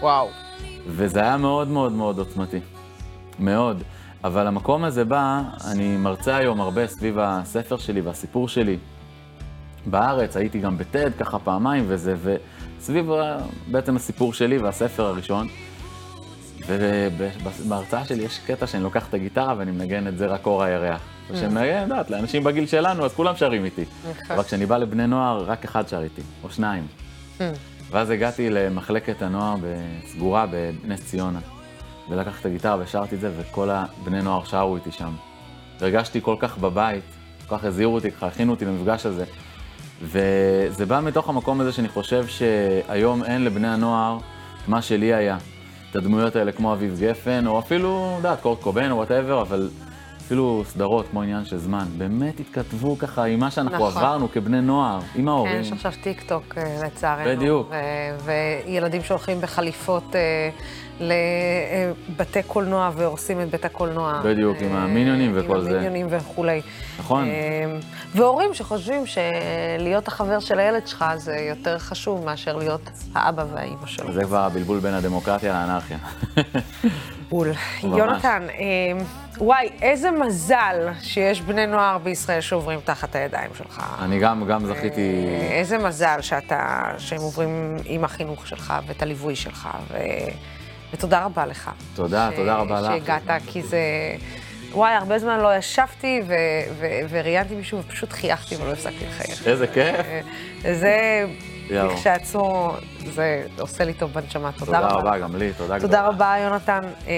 וואו. וזה היה מאוד מאוד מאוד עוצמתי. מאוד. אבל המקום הזה בא, אני מרצה היום הרבה סביב הספר שלי והסיפור שלי. בארץ, הייתי גם בטד ככה פעמיים וזה, וסביב ה- בעצם הסיפור שלי והספר הראשון. ובהרצאה שלי יש קטע שאני לוקח את הגיטרה ואני מנגן את זה רק אור הירח. וכשאני מנגן, את יודעת, לאנשים בגיל שלנו, אז כולם שרים איתי. נכון. אבל כשאני בא לבני נוער, רק אחד שר איתי, או שניים. ואז הגעתי למחלקת הנוער סגורה בנס ציונה, ולקחתי את הגיטרה ושרתי את זה, וכל הבני נוער שרו איתי שם. והרגשתי כל כך בבית, כל כך הזהירו אותי, ככה הכינו אותי למפגש הזה. וזה בא מתוך המקום הזה שאני חושב שהיום אין לבני הנוער מה שלי היה. את הדמויות האלה כמו אביב גפן, או אפילו, את יודעת, קורט קוביין או whatever, אבל אפילו סדרות כמו עניין של זמן. באמת התכתבו ככה עם מה שאנחנו נכון. עברנו כבני נוער, עם ההורים. כן, יש עכשיו טיק טוק, אה, לצערנו. בדיוק. ו- וילדים שהולכים בחליפות אה, לבתי קולנוע והורסים את בית הקולנוע. בדיוק, עם המיניונים וכל עם זה. המיניונים וכולי. נכון. אה, והורים שחושבים שלהיות החבר של הילד שלך זה יותר חשוב מאשר להיות האבא והאימא שלו. זה כבר הבלבול בין הדמוקרטיה לאנרכיה. בול. ממש. יונתן, אה, וואי, איזה מזל שיש בני נוער בישראל שעוברים תחת הידיים שלך. אני גם, גם זכיתי... אה, איזה מזל שאתה, שהם עוברים עם החינוך שלך ואת הליווי שלך, ו... ותודה רבה לך. תודה, תודה רבה לך. שהגעת, כי זה... וואי, הרבה זמן לא ישבתי ו... ו... וראיינתי מישהו ופשוט חייכתי ולא הפסקתי לחייך. איזה כיף. אה, זה, יואו. כשעצמו, זה עושה לי טוב בנשמה. תודה רבה. תודה רבה, גם לי, תודה גדולה. תודה רבה, יונתן, אה,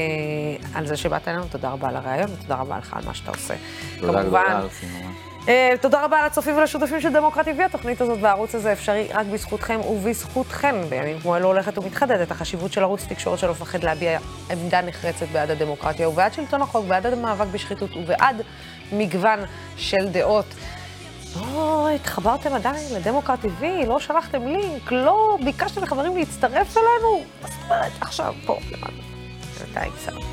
על זה שבאת אלינו, תודה רבה על הרעיון, ותודה רבה לך על מה שאתה עושה. תודה כמובן, גדולה. אה, תודה רבה לצופים ולשותפים של דמוקרט TV. התוכנית הזאת והערוץ הזה אפשרי רק בזכותכם ובזכותכן. בימים כמו אלו הולכת ומתחדדת החשיבות של ערוץ תקשורת שלא מפחד להביע עמדה נחרצת בעד הדמוקרטיה ובעד שלטון החוק, בעד המאבק בשחיתות ובעד מגוון של דעות. לא התחברתם עדיין לדמוקרט TV, לא שלחתם לינק, לא ביקשתם לחברים להצטרף אלינו? מה זאת אומרת? עכשיו, פה, למטה. בינתיים, סלام.